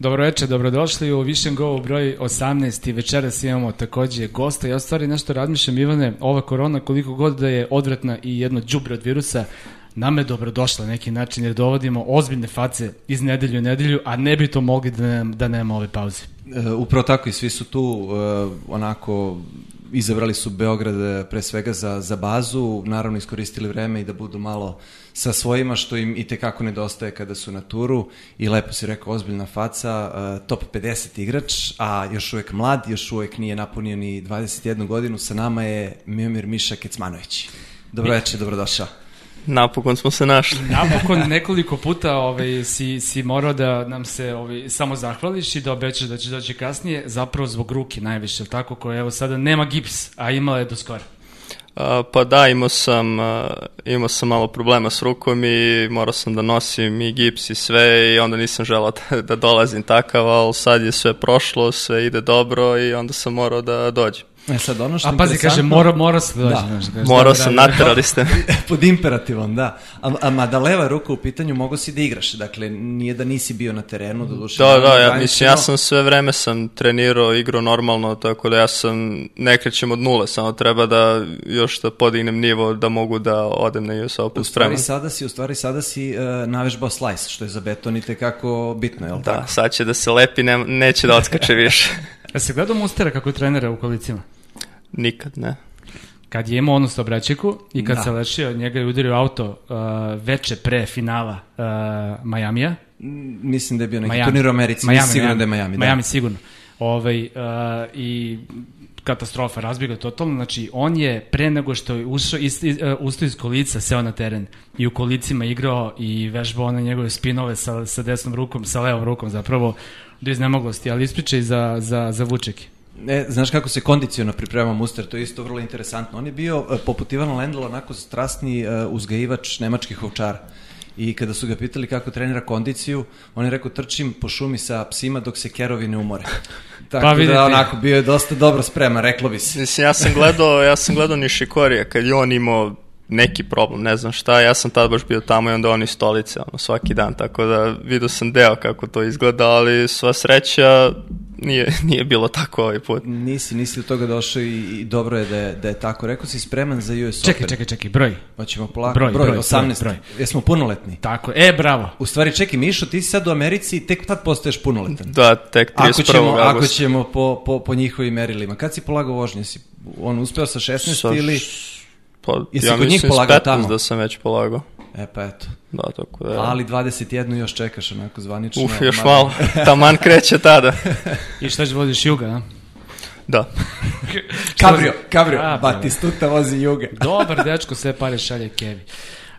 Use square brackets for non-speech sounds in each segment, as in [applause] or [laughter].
Dobro večer, dobrodošli u Vision Go broj 18 i večeras imamo takođe gosta. Ja stvari nešto razmišljam, Ivane, ova korona koliko god da je odvratna i jedno džubre od virusa, nam je dobrodošla na neki način jer dovodimo ozbiljne face iz nedelju u nedelju, a ne bi to mogli da, ne, da nema ove pauze. E, upravo tako i svi su tu e, onako izabrali su Beograd e, pre svega za, za bazu, naravno iskoristili vreme i da budu malo sa svojima, što im i tekako nedostaje kada su na turu i lepo si rekao, ozbiljna faca, uh, top 50 igrač, a još uvek mlad, još uvek nije napunio ni 21 godinu, sa nama je Miomir Miša Kecmanović. Dobro večer, dobrodošao. Napokon smo se našli. [laughs] Napokon nekoliko puta ovaj, si, si morao da nam se ovaj, samo zahvališ i da obećaš da ćeš doći kasnije, zapravo zbog ruke najviše, tako koja evo sada nema gips, a imala je do skora. Uh, pa da, imao sam, uh, imao sam malo problema s rukom i morao sam da nosim i gips i sve i onda nisam želao da, da dolazim takav, ali sad je sve prošlo, sve ide dobro i onda sam morao da dođem. E sad ono što A pazi, kaže, mora, mora se dođe. Da. Znaš, kaže, Morao da, sam, da, naterali ste. Pod imperativom, da. A, a mada leva ruka u pitanju mogo si da igraš. Dakle, nije da nisi bio na terenu, do duše. Da, da, ja, mislim, ja sam sve vreme sam trenirao, igrao normalno, tako da ja sam, ne krećem od nule, samo treba da još da podignem nivo, da mogu da odem na US Open U stvari spremno. sada si, u stvari sada si uh, navežbao slice, što je za beton i tekako bitno, je li Da, tako? sad će da se lepi, ne, neće da odskače [laughs] više. Ja se gledao Mustera kako trenera u kolicima. Nikad, ne. Kad je imao onu stobraćiku i kad Da. se lešio, njega je udario auto uh, veče pre finala uh, Majamija. Mislim da je bio neki Miami. turnir u Americi, Miami, Miami, sigurno da je Miami. Da. Miami sigurno. Ovaj, uh, I katastrofa, razbiga totalno. Znači, on je pre nego što je ušao, uh, ustao iz kolica, seo na teren i u kolicima igrao i vežbao one njegove spinove sa, sa desnom rukom, sa levom rukom zapravo do iznemoglosti, ali ispričaj za, za, za Vučeki. E, znaš kako se kondiciono priprema Muster, to je isto vrlo interesantno. On je bio, e, poput Ivana Lendela, onako strasni e, uzgajivač nemačkih ovčara. I kada su ga pitali kako trenira kondiciju, on je rekao trčim po šumi sa psima dok se kerovi ne umore. [laughs] Tako Pa vidite. da onako bio je dosta dobro spreman, reklo bi se. Mislim, ja sam gledao, ja sam gledao Nishikorija kad je on imao neki problem, ne znam šta, ja sam tad baš bio tamo i onda oni stolice, ono, svaki dan, tako da vidio sam deo kako to izgleda, ali sva sreća nije, [laughs] nije bilo tako ovaj put. Nisi, nisi do toga došao i, i dobro je da je, da je tako. Rekao si spreman za US Čekaj, Open. čekaj, čekaj, broj. Hoćemo polako. Broj, Broj, broj, 18. broj. Jesmo punoletni? Tako, e, bravo. U stvari, čekaj, Mišo, ti si sad u Americi i tek tad postaješ punoletan. Da, tek 31. Ako ćemo, ako ćemo po, po, po njihovim merilima. Kad si polagao vožnje? Si on uspeo sa 16 Sa ili... Pa, Jesi ja kod njih polagao 15 tamo? da sam već polagao. E pa eto. Da, tako da... Ali 21 još čekaš onako zvanično. Uf, još mada- malo. [laughs] Taman kreće tada. I šta će vodiš juga, a? Da. [laughs] Kabrio, kabrio. Kabrio. Batistuta vozi juga. [laughs] Dobar dečko, sve pare šalje Kevi.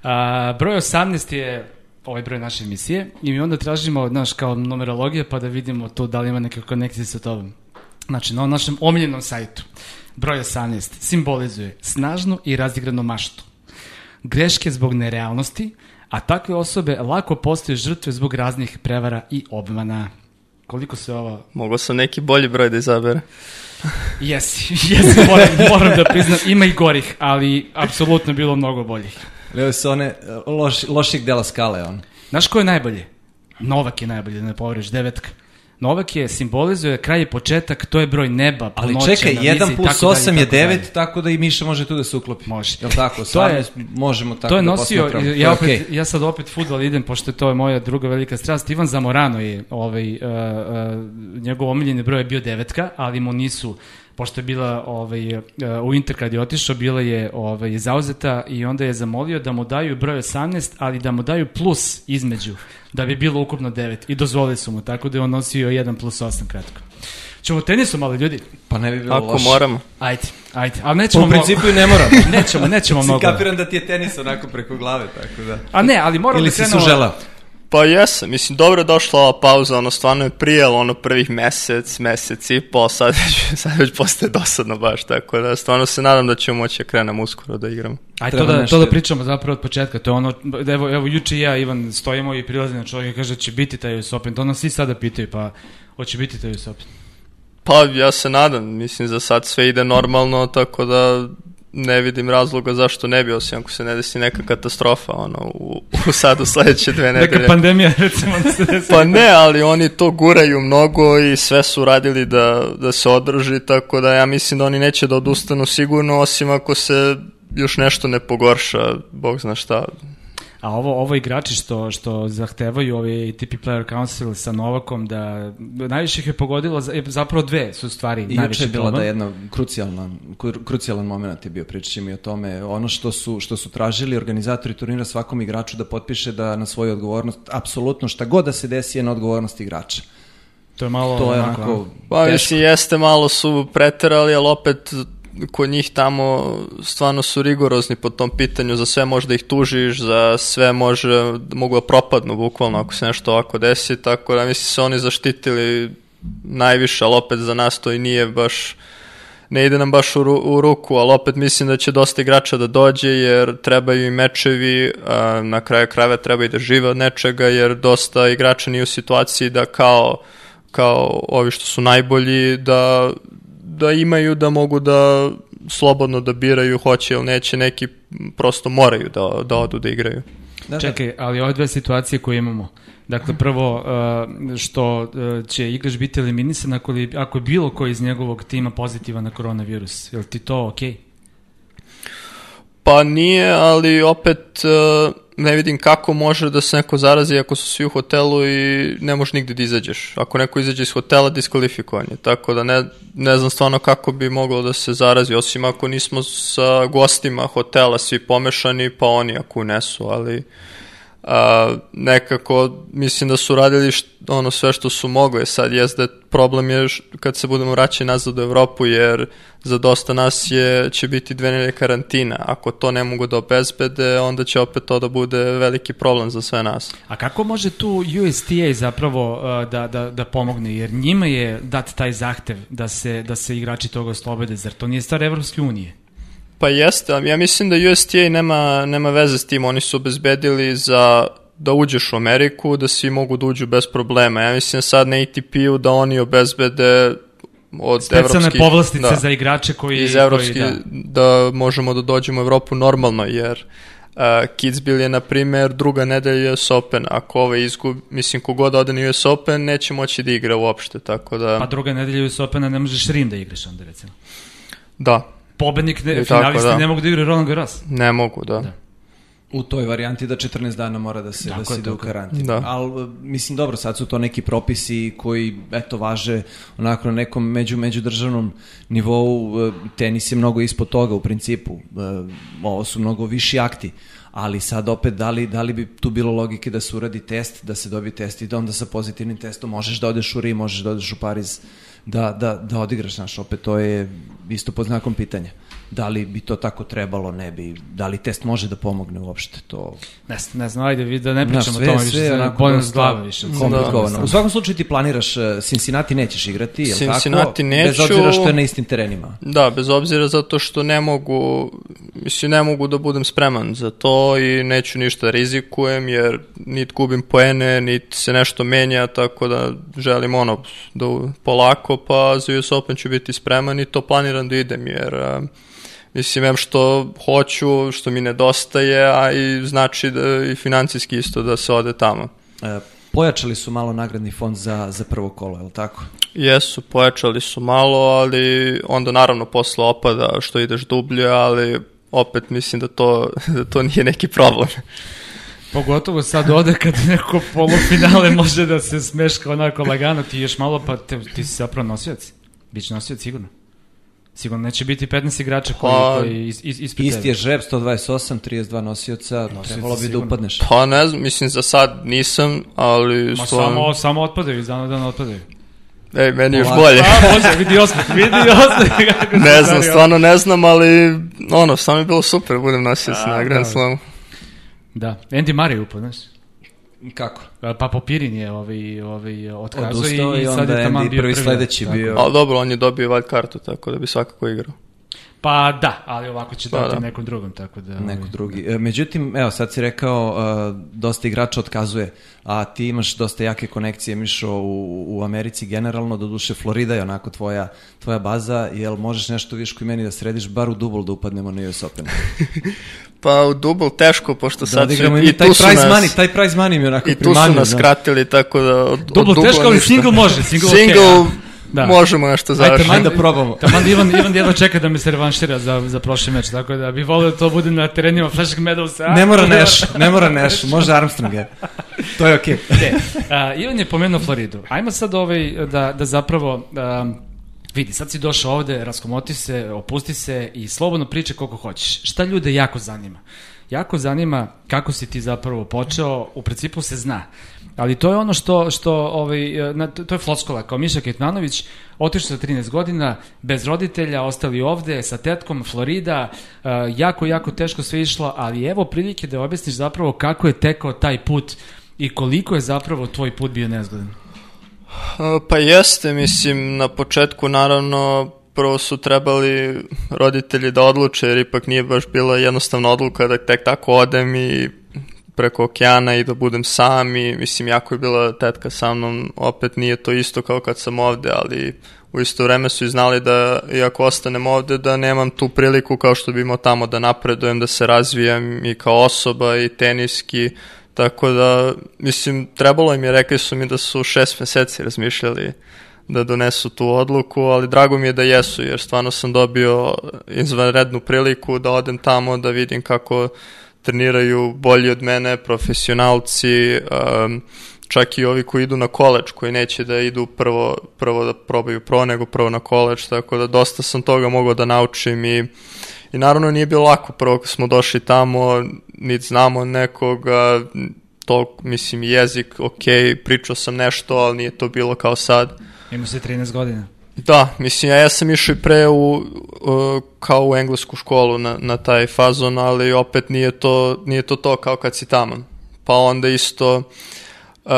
A, broj 18 je ovaj broj naše emisije i mi onda tražimo, znaš, kao numerologije pa da vidimo tu da li ima neke konekcije sa tobom. Znači, na našem omiljenom sajtu, broj 18 simbolizuje snažnu i razigranu maštu, greške zbog nerealnosti, a takve osobe lako postaju žrtve zbog raznih prevara i obmana. Koliko se ovo Mogao sam neki bolji broj da izabere. [laughs] Jesi, jesi, moram, moram da priznam, ima i gorih, ali apsolutno bilo mnogo boljih. Leo su one loš, loših dela skale, on. Znaš ko je najbolje? Novak je najbolje, da ne povreš, devetka. Novak je, simbolizuje kraj i početak, to je broj neba, Ali čekaj, na vizi 1 i plus tako dalje, 8 je tako dalje. 9, tako da i Miša može tu da se uklopi. Može. Jel tako? [laughs] To Stvarno je- možemo tako to je da nosio, posmatramo. ja, opet, okej. ja sad opet futbol idem, pošto to je moja druga velika strast. Ivan Zamorano je, ovaj, uh, uh, njegov omiljeni broj je bio devetka, ali mu nisu, pošto je bila ovaj, uh, u Inter kad je otišao, bila je ovaj, zauzeta i onda je zamolio da mu daju broj 18, ali da mu daju plus između, da bi bilo ukupno 9. I dozvolili su mu, tako da je on nosio 1 plus 8 kratko. Ćemo tenisu malo ljudi? Pa ne bi bilo Ako loše. moramo. Ajde, ajde. Ali nećemo u principu i ne moramo. Nećemo, nećemo [laughs] Si mnogo. kapiram da ti je tenis onako preko glave, tako da. A ne, ali moramo Ili da si krenemo... suželao? Pa jesam, mislim, dobro je došla ova pauza, ono, stvarno je prijelo, ono, prvih mesec, mesec i pol, sad već, [laughs] sad već postaje dosadno baš, tako da stvarno se nadam da ćemo moći da krenemo uskoro da igramo. Aj, to da, nešto- to da pričamo zapravo od početka, to je ono, evo, evo juče i ja, Ivan, stojimo i prilazi na čovjeka i kaže će biti taj US Open, to nas svi sada pitaju, pa hoće biti taj US Open. Pa ja se nadam, mislim za sad sve ide normalno, tako da ne vidim razloga zašto ne bi, osim ako se ne desi neka katastrofa ono, u, u sad u sledeće dve nedelje. Neka pandemija, recimo, da se desi. Pa ne, ali oni to guraju mnogo i sve su radili da, da se održi, tako da ja mislim da oni neće da odustanu sigurno, osim ako se još nešto ne pogorša, bog zna šta. A ovo, ovo igrači što, što zahtevaju ovaj ATP Player Council sa Novakom, da najviše ih je pogodilo, za- zapravo dve su stvari I najviše je bila problem. da jedna krucijalna, kru- krucijalan moment je bio, pričat ćemo i o tome. Ono što su, što su tražili organizatori turnira svakom igraču da potpiše da na svoju odgovornost, apsolutno šta god da se desi je na odgovornost igrača. To je malo To je onako, onako Pa teško. jeste malo su preterali, ali opet kod njih tamo stvarno su rigorozni po tom pitanju, za sve može da ih tužiš, za sve može, mogu da propadnu bukvalno ako se nešto ovako desi, tako da mislim se oni zaštitili najviše, ali opet za nas to i nije baš ne ide nam baš u, u ruku, ali opet mislim da će dosta igrača da dođe jer trebaju i mečevi, a na kraju krajeva treba i da žive od nečega jer dosta igrača nije u situaciji da kao, kao ovi što su najbolji da, da imaju da mogu da slobodno da biraju hoće ili neće, neki prosto moraju da, da odu da igraju. Da, da. Čekaj, ali ove dve situacije koje imamo, dakle prvo uh, što uh, će igrač biti eliminisan ako, li, ako je bilo ko iz njegovog tima pozitivan na koronavirus, je li ti to okej? Pa nije, ali opet uh, ne vidim kako može da se neko zarazi ako su svi u hotelu i ne možeš nigde da izađeš. Ako neko izađe iz hotela, diskvalifikovan je. Tako da ne, ne znam stvarno kako bi moglo da se zarazi, osim ako nismo sa gostima hotela svi pomešani, pa oni ako unesu, ali a, nekako mislim da su radili št, ono sve što su mogli. Sad jest da problem je š- kad se budemo vraćati nazad u Evropu jer za dosta nas je, će biti dve nedelje karantina. Ako to ne mogu da obezbede, onda će opet to da bude veliki problem za sve nas. A kako može tu USTA zapravo uh, da, da, da pomogne? Jer njima je dat taj zahtev da se, da se igrači toga oslobode. Zar to nije stvar Evropske unije? Pa jeste, ja mislim da USTA nema, nema veze s tim, oni su obezbedili za da uđeš u Ameriku, da svi mogu da uđu bez problema. Ja mislim sad na ATP-u da oni obezbede od Specijalne evropskih... povlastice da. za igrače koji... iz evropske, koji, da. da možemo da dođemo u Evropu normalno, jer uh, Kidsville je, na primer, druga nedelja US Open. Ako ove izgub, mislim, kogod ode na US Open, neće moći da igra uopšte, tako da, Pa druga nedelja US Opena ne možeš Rim da igraš onda recimo. da, Pobednik, ne, finalisti da. ne mogu da igraju Roland Garros. ne mogu, da. Da. U toj varijanti da 14 dana mora da se, Tako da se ide u tako je. karantin. Da. Ali, mislim, dobro, sad su to neki propisi koji, eto, važe onako na nekom među, međudržavnom nivou. e, Tenis je mnogo ispod toga u principu. E, Ovo su mnogo viši akti. Ali sad opet, da li, da li bi tu bilo logike da se uradi test, da se dobije test i da onda sa pozitivnim testom možeš da odeš u Rim, možeš da odeš u Pariz, da, da, da odigraš, znaš, opet to je isto pod znakom pitanja. Da li bi to tako trebalo, ne bi, da li test može da pomogne uopšte, to Ne, znam, ne znam, ajde, vi da ne pričamo o tome više, sve onako bolje s glave više. Komplikovano. Da. U svakom slučaju ti planiraš, eh, Cincinnati nećeš igrati, je li tako? Cincinnati Bez neću. obzira što je na istim terenima. Da, bez obzira zato što ne mogu, mislim, ne mogu da budem spreman za to i neću ništa da rizikujem, jer nit gubim poene, nit se nešto menja, tako da želim ono, da polako, pa za US Open ću biti spreman i to planiram da idem, jer a, mislim, em što hoću, što mi nedostaje, a i znači da i financijski isto da se ode tamo. E, pojačali su malo nagradni fond za, za prvo kolo, je li tako? Jesu, pojačali su malo, ali onda naravno posle opada što ideš dublje, ali opet mislim da to, [laughs] da to nije neki problem. Pogotovo sad ode kad neko polufinale [laughs] može da se smeška onako lagano, ti još malo pa te, ti si zapravo nosioc. Biće nosioc sigurno. Sigurno neće biti 15 igrača koji, Pa, koji is, is, ispred Isti tebe. je žreb, 128, 32 nosioca, Nosioci trebalo bi da upadneš. Pa ne znam, mislim za sad nisam, ali Ma stvarno... samo, samo otpadaju, iz dana u dan otpadaju. Ej, meni je još bolje. A, može, vidi osmeh, vidi [laughs] osmeh. ne znam, stvarno ne znam, ali ono, stvarno je bilo super, da budem nosioc A, na Grand da. Slamu. Da, Andy Murray upao, znaš. Kako? Pa Popirin je ovaj, ovaj, otkazao i, i sad je tamo bio prvi prvi. sledeći Tako. bio. Ali dobro, on je dobio wild kartu, tako da bi svakako igrao. Pa da, ali ovako će Pa dati da. nekom drugom, tako da... Neko ovaj, drugi. E, Međutim, evo, sad si rekao, uh, dosta igrača otkazuje, a ti imaš dosta jake konekcije, Mišo, u, u Americi generalno, do duše Florida je onako tvoja, tvoja baza, jel možeš nešto viško i meni da središ, bar u dubl da upadnemo na US Open? [laughs] Pa u dubl teško, pošto Da sad su, odigramo i i taj tu su prize nas, money, taj prize money mi onako i tu su nas znaš. skratili, tako da od, Dubl od dubla teško, ali ništa. single može, single Single a? Da. možemo nešto završiti. Ajde da probamo. Taman da Ivan, Ivan jedva čeka da me se revanšira za, za prošli meč, tako da bi volio da to bude na terenima Flashing Meadows. a? Ne mora Neš, ne mora Neš, može Armstrong je. To je okej. Ne, a, Ivan je pomenuo Floridu. Ajmo sad ovaj, da, da zapravo... A, vidi, sad si došao ovde, raskomoti se, opusti se i slobodno priče koliko hoćeš. Šta ljude jako zanima? Jako zanima kako si ti zapravo počeo, u principu se zna. Ali to je ono što, što ovaj, na, to je floskola, kao Miša Ketmanović, otišao sa 13 godina, bez roditelja, ostali ovde, sa tetkom, Florida, uh, jako, jako teško sve išlo, ali evo prilike da objasniš zapravo kako je tekao taj put i koliko je zapravo tvoj put bio nezgodan. Pa jeste, mislim, na početku naravno prvo su trebali roditelji da odluče, jer ipak nije baš bila jednostavna odluka da tek tako odem i preko okeana i da budem sam i mislim jako je bila tetka sa mnom, opet nije to isto kao kad sam ovde, ali u isto vreme su i znali da i ako ostanem ovde da nemam tu priliku kao što bi imao tamo da napredujem, da se razvijem i kao osoba i teniski, tako da mislim trebalo im je, rekli su mi da su šest meseci razmišljali da donesu tu odluku, ali drago mi je da jesu, jer stvarno sam dobio izvanrednu priliku da odem tamo, da vidim kako treniraju bolji od mene, profesionalci, um, čak i ovi koji idu na koleđ, koji neće da idu prvo, prvo da probaju pro, nego prvo na koleđ, tako da dosta sam toga mogao da naučim i I naravno nije bilo lako prvo kad smo došli tamo, niti znamo nekoga, to, mislim, jezik, ok, pričao sam nešto, ali nije to bilo kao sad. Ima se 13 godina. Da, mislim, ja, ja sam išao i pre u, uh, kao u englesku školu na, na taj fazon, ali opet nije to, nije to to kao kad si tamo. Pa onda isto uh,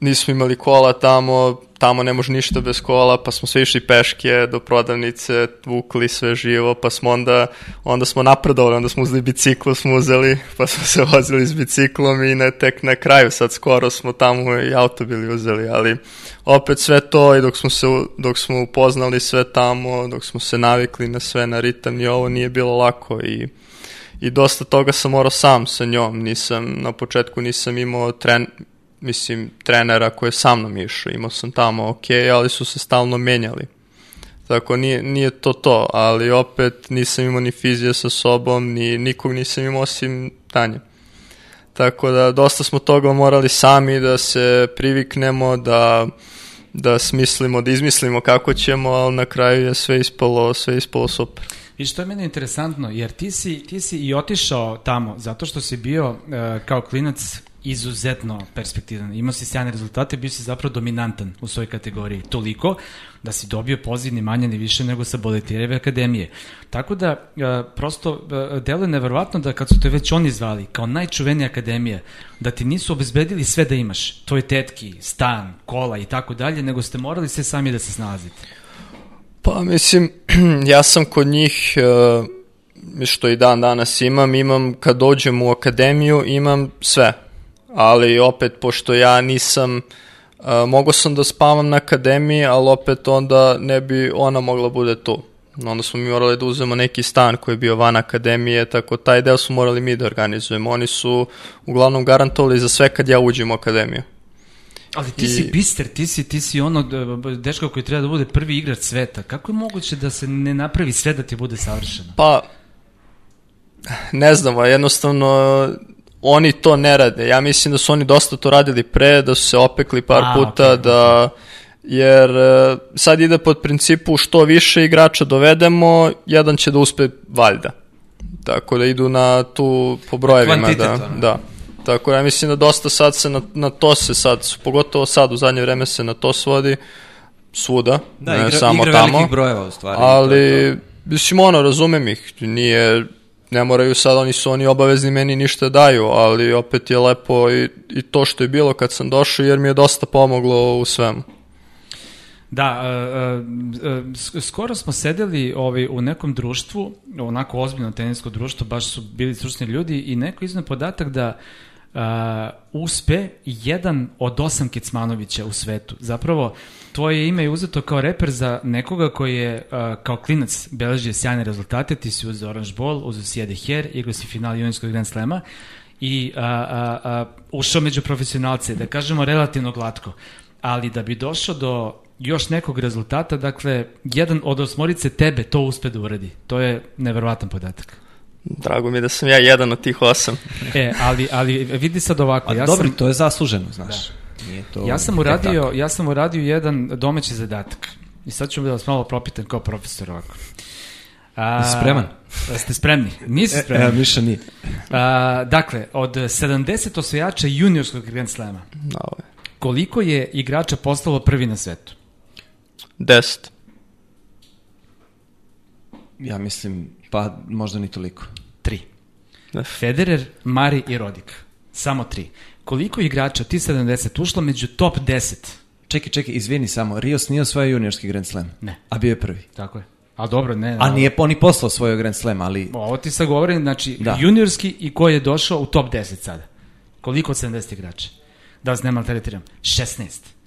nismo imali kola tamo, tamo ne može ništa bez kola, pa smo sve išli peške do prodavnice, vukli sve živo, pa smo onda, onda smo napredovali, onda smo uzeli biciklo, smo uzeli, pa smo se vozili s biciklom i ne, tek na kraju, sad skoro smo tamo i auto bili uzeli, ali opet sve to i dok smo se dok smo upoznali sve tamo, dok smo se navikli na sve na ritam i ovo nije bilo lako i i dosta toga sam morao sam sa njom, nisam na početku nisam imao tren, mislim trenera koji je sa mnom išao, imao sam tamo ok, ali su se stalno menjali. Tako nije, nije to to, ali opet nisam imao ni fizije sa sobom, ni nikog nisam imao osim Tanje. Tako da dosta smo toga morali sami da se priviknemo, da, da smislimo, da izmislimo kako ćemo, ali na kraju je sve ispalo, sve ispalo super. I što je meni interesantno, jer ti si, ti si i otišao tamo zato što si bio uh, kao klinac izuzetno perspektivan. Imao si sjajne rezultate, bio si zapravo dominantan u svojoj kategoriji. Toliko da si dobio poziv ni manje ni više nego sa Boletireve akademije. Tako da, uh, prosto, uh, deluje neverovatno da kad su te već oni zvali kao najčuvenija akademija, da ti nisu obezbedili sve da imaš. Tvoje tetki, stan, kola i tako dalje, nego ste morali sve sami da se snalazite. Pa mislim, [clears throat] ja sam kod njih, uh, što i dan danas imam, imam kad dođem u akademiju, imam sve. Ali opet, pošto ja nisam, uh, mogao sam da spavam na akademiji, ali opet onda ne bi ona mogla bude tu. Onda smo mi morali da uzmemo neki stan koji je bio van akademije, tako taj deo su morali mi da organizujemo. Oni su uglavnom garantovali za sve kad ja uđem u akademiju. Ali ti I- si bister, ti si, ti si ono d- dečko koji treba da bude prvi igrač sveta. Kako je moguće da se ne napravi sve da ti bude savršeno? Pa, ne znam, a jednostavno oni to ne rade. Ja mislim da su oni dosta to radili pre, da su se opekli par A, puta, okej, da jer e, sad ide pod principu što više igrača dovedemo, jedan će da uspe valjda. Tako da idu na tu po brojevima. kvantitet, Da, ono. da. Tako da ja mislim da dosta sad se na, na to se sad, pogotovo sad u zadnje vreme se na to svodi svuda, Da, ne igra, samo igra tamo. velikih brojeva u stvari. to Ali, to. mislim, ono, razumem ih, nije, ne moraju sad, oni su oni obavezni meni ništa daju, ali opet je lepo i, i to što je bilo kad sam došao, jer mi je dosta pomoglo u svemu. Da, uh, uh, skoro smo sedeli ovaj, u nekom društvu, onako ozbiljno tenisko društvo, baš su bili stručni ljudi i neko iznao podatak da uh, uspe jedan od osam Kecmanovića u svetu. Zapravo, tvoje ime je uzeto kao reper za nekoga koji je uh, kao klinac beležio sjajne rezultate, ti si uzeo Orange Ball, uzeo si Ede Her, igrao si final juniorskog Grand Slema i a, a, a, ušao među profesionalce, da kažemo relativno glatko. Ali da bi došao do još nekog rezultata, dakle, jedan od osmorice tebe to uspe da uradi. To je neverovatan podatak. Drago mi je da sam ja jedan od tih osam. e, ali, ali vidi sad ovako. A ja dobro, sam, to je zasluženo, znaš. Da. Nije to ja sam uradio, ja sam uradio jedan domaći zadatak. I sad ću da vas malo propitam kao profesor ovako. A, spreman? Ste spremni? Nisi e, spremni? E, Miša nije. A, dakle, od 70 osvajača juniorskog Grand Slema, no. koliko je igrača postalo prvi na svetu? 10. Ja mislim, pa možda ni toliko. Tri. Da. Federer, Mari i Rodik. Samo tri. Koliko igrača ti 70 ušlo među top 10? Čekaj, čekaj, izvini samo. Rios nije osvojio juniorski Grand Slam. Ne. A bio je prvi. Tako je. A dobro, ne. A nije oni poslao svoj Grand Slam, ali... Ovo ti sad govorim, znači, da. juniorski i ko je došao u top 10 sada. Koliko od 70 igrača? Da vas ne maltretiram. 16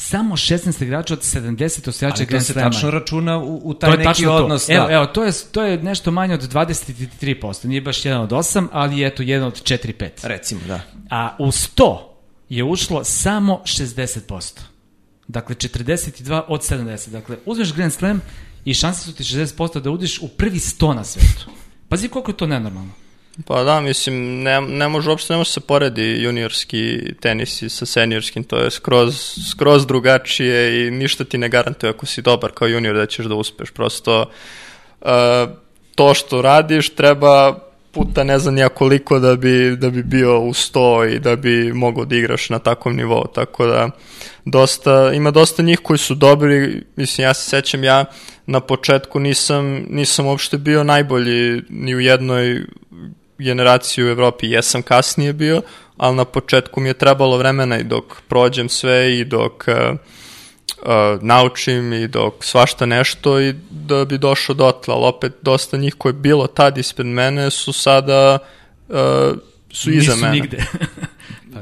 samo 16 igrača od 70 osvajača Grand Slama. Ali to se tačno računa u, u taj neki odnos. To. Evo, da. evo to, je, to je nešto manje od 23%. Nije baš jedan od 8, ali eto jedan od 4-5. Recimo, da. A u 100 je ušlo samo 60%. Dakle, 42 od 70. Dakle, uzmeš Grand Slam i šanse su ti 60% da udiš u prvi 100 na svetu. Pazi koliko je to nenormalno. Pa da, mislim, ne, ne može, uopšte ne može se poredi juniorski tenis sa seniorskim, to je skroz, skroz drugačije i ništa ti ne garantuje ako si dobar kao junior da ćeš da uspeš. Prosto uh, to što radiš treba puta ne znam ja koliko da bi, da bi bio u sto i da bi mogao da igraš na takvom nivou, tako da dosta, ima dosta njih koji su dobri, mislim ja se sećam ja na početku nisam, nisam uopšte bio najbolji ni u jednoj generaciji u Evropi jesam kasnije bio, ali na početku mi je trebalo vremena i dok prođem sve i dok uh, uh, naučim i dok svašta nešto i da bi došao dotle, ali opet dosta njih koje je bilo tad ispred mene su sada uh, su iza Nisu mene. nigde. [laughs]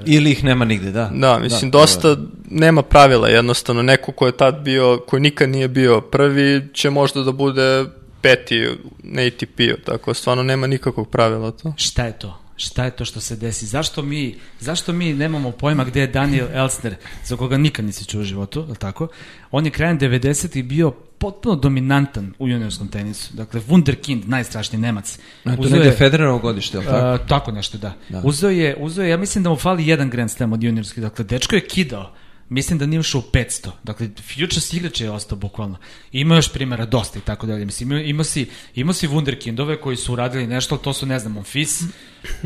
Ili ih nema nigde, da. Da, mislim, da, dosta da. nema pravila, jednostavno, neko ko je tad bio, koji nikad nije bio prvi, će možda da bude peti na ATP-u, tako stvarno nema nikakvog pravila to. Šta je to? Šta je to što se desi? Zašto mi, zašto mi nemamo pojma gde je Daniel Elsner, za koga nikad nisi čuo u životu, je tako? On je krajem 90-ih bio potpuno dominantan u juniorskom tenisu. Dakle, wunderkind, najstrašniji Nemac. A to negde Federerovo godište, je li tako? Uh, tako nešto, da. da. Uzeo, je, uzeo je, ja mislim da mu fali jedan Grand Slam od juniorskih. Dakle, dečko je kidao mislim da nije ušao u 500. Dakle, Futures igrač je ostao bukvalno. Ima još primjera dosta i tako dalje. Mislim, ima, ima si, ima si Wunderkindove koji su uradili nešto, to su, ne znam, Monfis.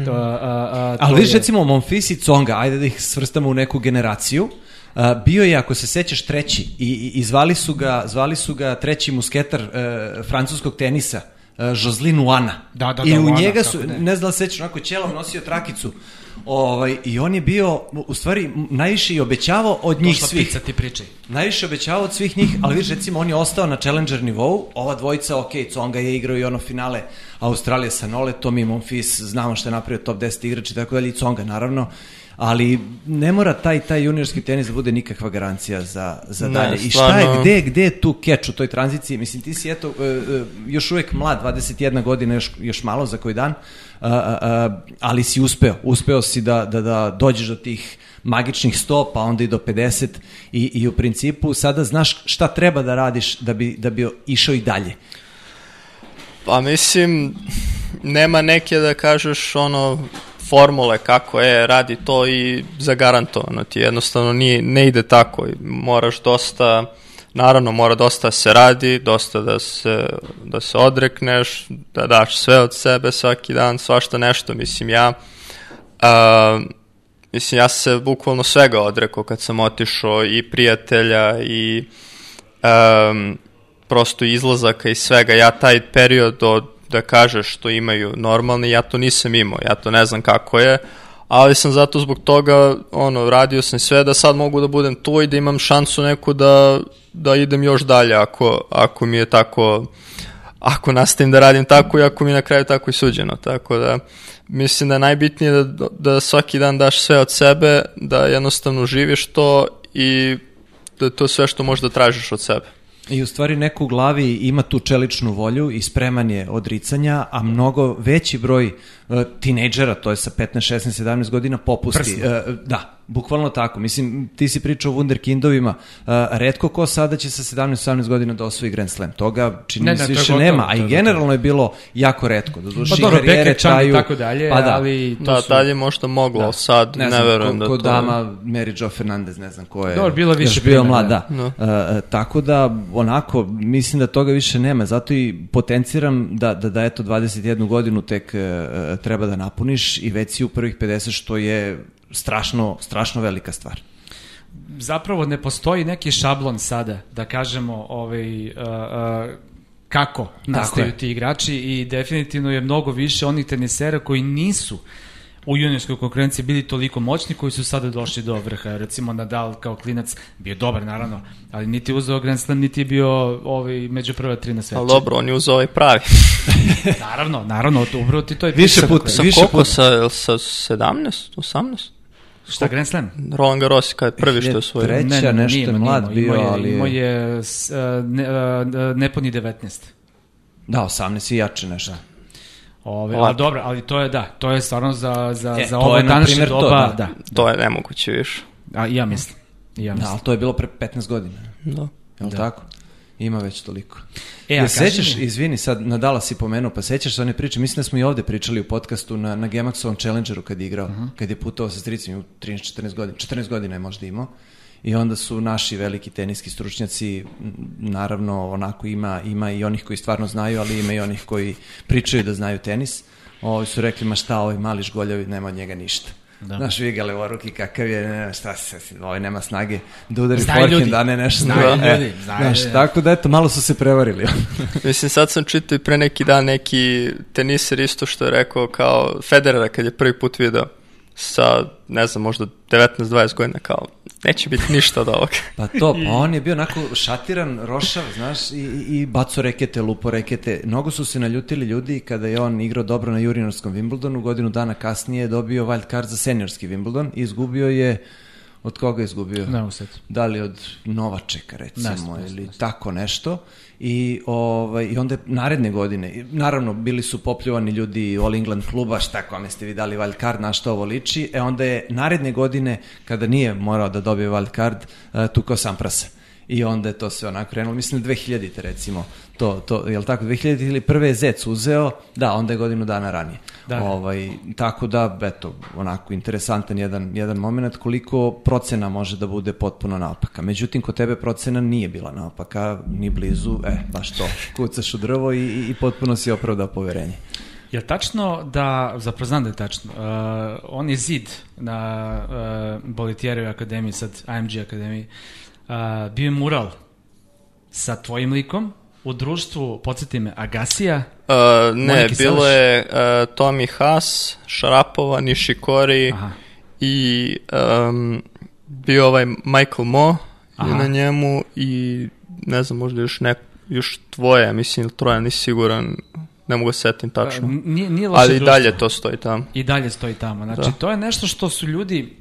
To, a, a, Ali viš, recimo, Monfis i Conga, ajde da ih svrstamo u neku generaciju. Uh, bio je, ako se sećaš, treći i, i, i zvali, su ga, zvali su ga treći musketar uh, francuskog tenisa, uh, Joslin Uana. Da, da, I da, u Uana, njega su, ne, ne znam da sećaš, onako ćelom nosio trakicu Ovaj, I on je bio, u stvari, najviše i obećavao od njih Došla svih. pizza ti pričaj. Najviše obećavao od svih njih, ali viš, recimo, on je ostao na challenger nivou, ova dvojica, ok, Conga je igrao i ono finale Australije sa Noletom i Monfils, znamo što je napravio top 10 igrač i tako dalje, i Conga, naravno ali ne mora taj taj juniorski tenis da bude nikakva garancija za za ne, dalje. I šta je gde gde je tu keč u toj tranziciji? Mislim ti si eto uh, uh, još uvek mlad, 21 godina, još još malo za koji dan, ali si uspeo, uspeo si da da da dođeš do tih magičnih 100, pa onda i do 50 i, i u principu sada znaš šta treba da radiš da bi, da bi išao i dalje. Pa mislim, nema neke da kažeš ono formule kako je, radi to i zagarantovano ti jednostavno nije, ne ide tako i moraš dosta naravno mora dosta da se radi, dosta da se, da se odrekneš, da daš sve od sebe svaki dan, svašta nešto, mislim ja uh, mislim ja se bukvalno svega odrekao kad sam otišao i prijatelja i um, prosto izlazaka i svega, ja taj period od da kažeš što imaju normalni, ja to nisam imao, ja to ne znam kako je, ali sam zato zbog toga, ono, radio sam sve da sad mogu da budem tu i da imam šansu neku da, da idem još dalje ako, ako mi je tako, ako nastavim da radim tako i ako mi na kraju tako i suđeno, tako da mislim da je najbitnije da, da svaki dan daš sve od sebe, da jednostavno živiš to i da je to sve što možeš da tražiš od sebe. I u stvari neko u glavi ima tu čeličnu volju i spreman je odricanja, a mnogo veći broj uh, tinejdžera, to je sa 15, 16, 17 godina, popusti. Uh, da, bukvalno tako. Mislim, ti si pričao o wunderkindovima, uh, redko ko sada će sa 17, 18 godina da osvoji Grand Slam. Toga čini Ne, mi ne, se više gotovo, nema, a i generalno je bilo jako redko. Da Pa duši dobro, karijere Beke, Chan i traju- tako dalje, pa da. ali to Da, su... dalje možda moglo, Da. sad ne, ne znam, verujem ko, da ko to... dama Mary Jo Fernandez, ne znam ko je. Dobro, bilo više još bio mlad, da. da. E, e, tako da, onako, mislim da toga više nema, zato i potenciram da, da, da eto, 21 godinu tek e, e, treba da napuniš i već si u prvih 50, što je strašno, strašno velika stvar. zapravo ne postoji neki šablon sada, da kažemo, ovaj, uh, uh, kako nastaju je. ti igrači i definitivno je mnogo više onih tenisera koji nisu u juniorskoj konkurenciji bili toliko moćni koji su sada došli do vrha. Recimo Nadal kao klinac bio dobar naravno, ali niti je uzeo Grand Slam, niti je bio ovaj, među prva tri na svetu. Ali dobro, on je uzeo ovaj pravi. [laughs] Naravno, naravno, to upravo ti to je Više pisano. puta. Sa Više koliko? puta. Sa, sa 17? 18? Šta, Grand Slam? Roland Garros je kad je prvi što je osvojio. Treći. Treća, nešto je mlad bio, imao je, ali je- Imao je s- uh, ne, uh, nepuni 19. Da, 18 i jače nešto. Ove, ali dobro, ali to je da, to je stvarno za, za, E, za ovo je, na današnje primjer, to, doba, da. da. To je nemoguće više. A, ja mislim. Ja Da, mislim. ali to je bilo pre 15 godina. Da. Je li Da. tako? Ima već toliko. E, ja, sećaš, mi- izvini, sad Nadala si pomenuo, pa sećaš se one priče, mislim da smo i ovde pričali u podcastu na, na Gemaxovom Challengeru kad je igrao, Mhm. kad je putovao sa stricima u 13-14 godina, 14 godina je možda imao. I onda su naši veliki teniski stručnjaci, naravno onako ima, ima i onih koji stvarno znaju, ali ima i onih koji pričaju da znaju tenis. Ovi su rekli, ma šta, ovaj mali žgoljavi, nema od njega ništa. Da. Da. Znaš, vigale u ruki kakav je, ne, šta se, ovaj nema snage da udari Znaju forehand, ljudi. a ne nešto. Znaju drugo. E, ljudi, znaju Znaš, ljudi. tako da eto, malo su se prevarili. [laughs] Mislim, sad sam čitao i pre neki dan neki teniser isto što je rekao kao Federera kad je prvi put video sa, ne znam, možda 19-20 godina kao, neće biti ništa od ovoga. [laughs] Pa to, pa on je bio onako šatiran, rošav, znaš, i, i baco rekete, lupo rekete. Mnogo su se naljutili ljudi kada je on igrao dobro na juniorskom Wimbledonu, godinu dana kasnije je dobio wild card za seniorski Wimbledon i izgubio je, od koga je izgubio? Ne, u da li od Novačeka recimo jasno, ili tako nešto i ovaj i onda naredne godine naravno bili su popljuvani ljudi All England kluba šta kome ste vi dali wild card na što ovo liči e onda je naredne godine kada nije morao da dobije wild card uh, tukao Samprasa i onda je to sve onako krenulo mislim 2000-te recimo to, to, jel tako, 2000 ili prve je Zec uzeo, da, onda je godinu dana ranije. Da. Ovaj, tako da, eto, onako, interesantan jedan, jedan moment koliko procena može da bude potpuno naopaka. Međutim, kod tebe procena nije bila naopaka, ni blizu, e, baš to, kucaš u drvo i, i, i potpuno si opravdao poverenje. Je li tačno da, zapravo znam da je tačno, uh, on je zid na uh, Bolitijerovoj akademiji, sad AMG akademiji, uh, bio je mural sa tvojim likom u društvu, podsjeti me, Agasija, Uh, ne, Moniki bilo Salaš? je uh, Tomi Haas, Šarapova, Nishikori Aha. i um, bio ovaj Michael Mo Aha. na njemu i ne znam, možda još, nek, još tvoje, mislim, ili troje, nisi siguran, ne mogu se setim tačno. Uh, nije, nije loše Ali i dalje to stoji tamo. I dalje stoji tamo. Znači, Da. to je nešto što su ljudi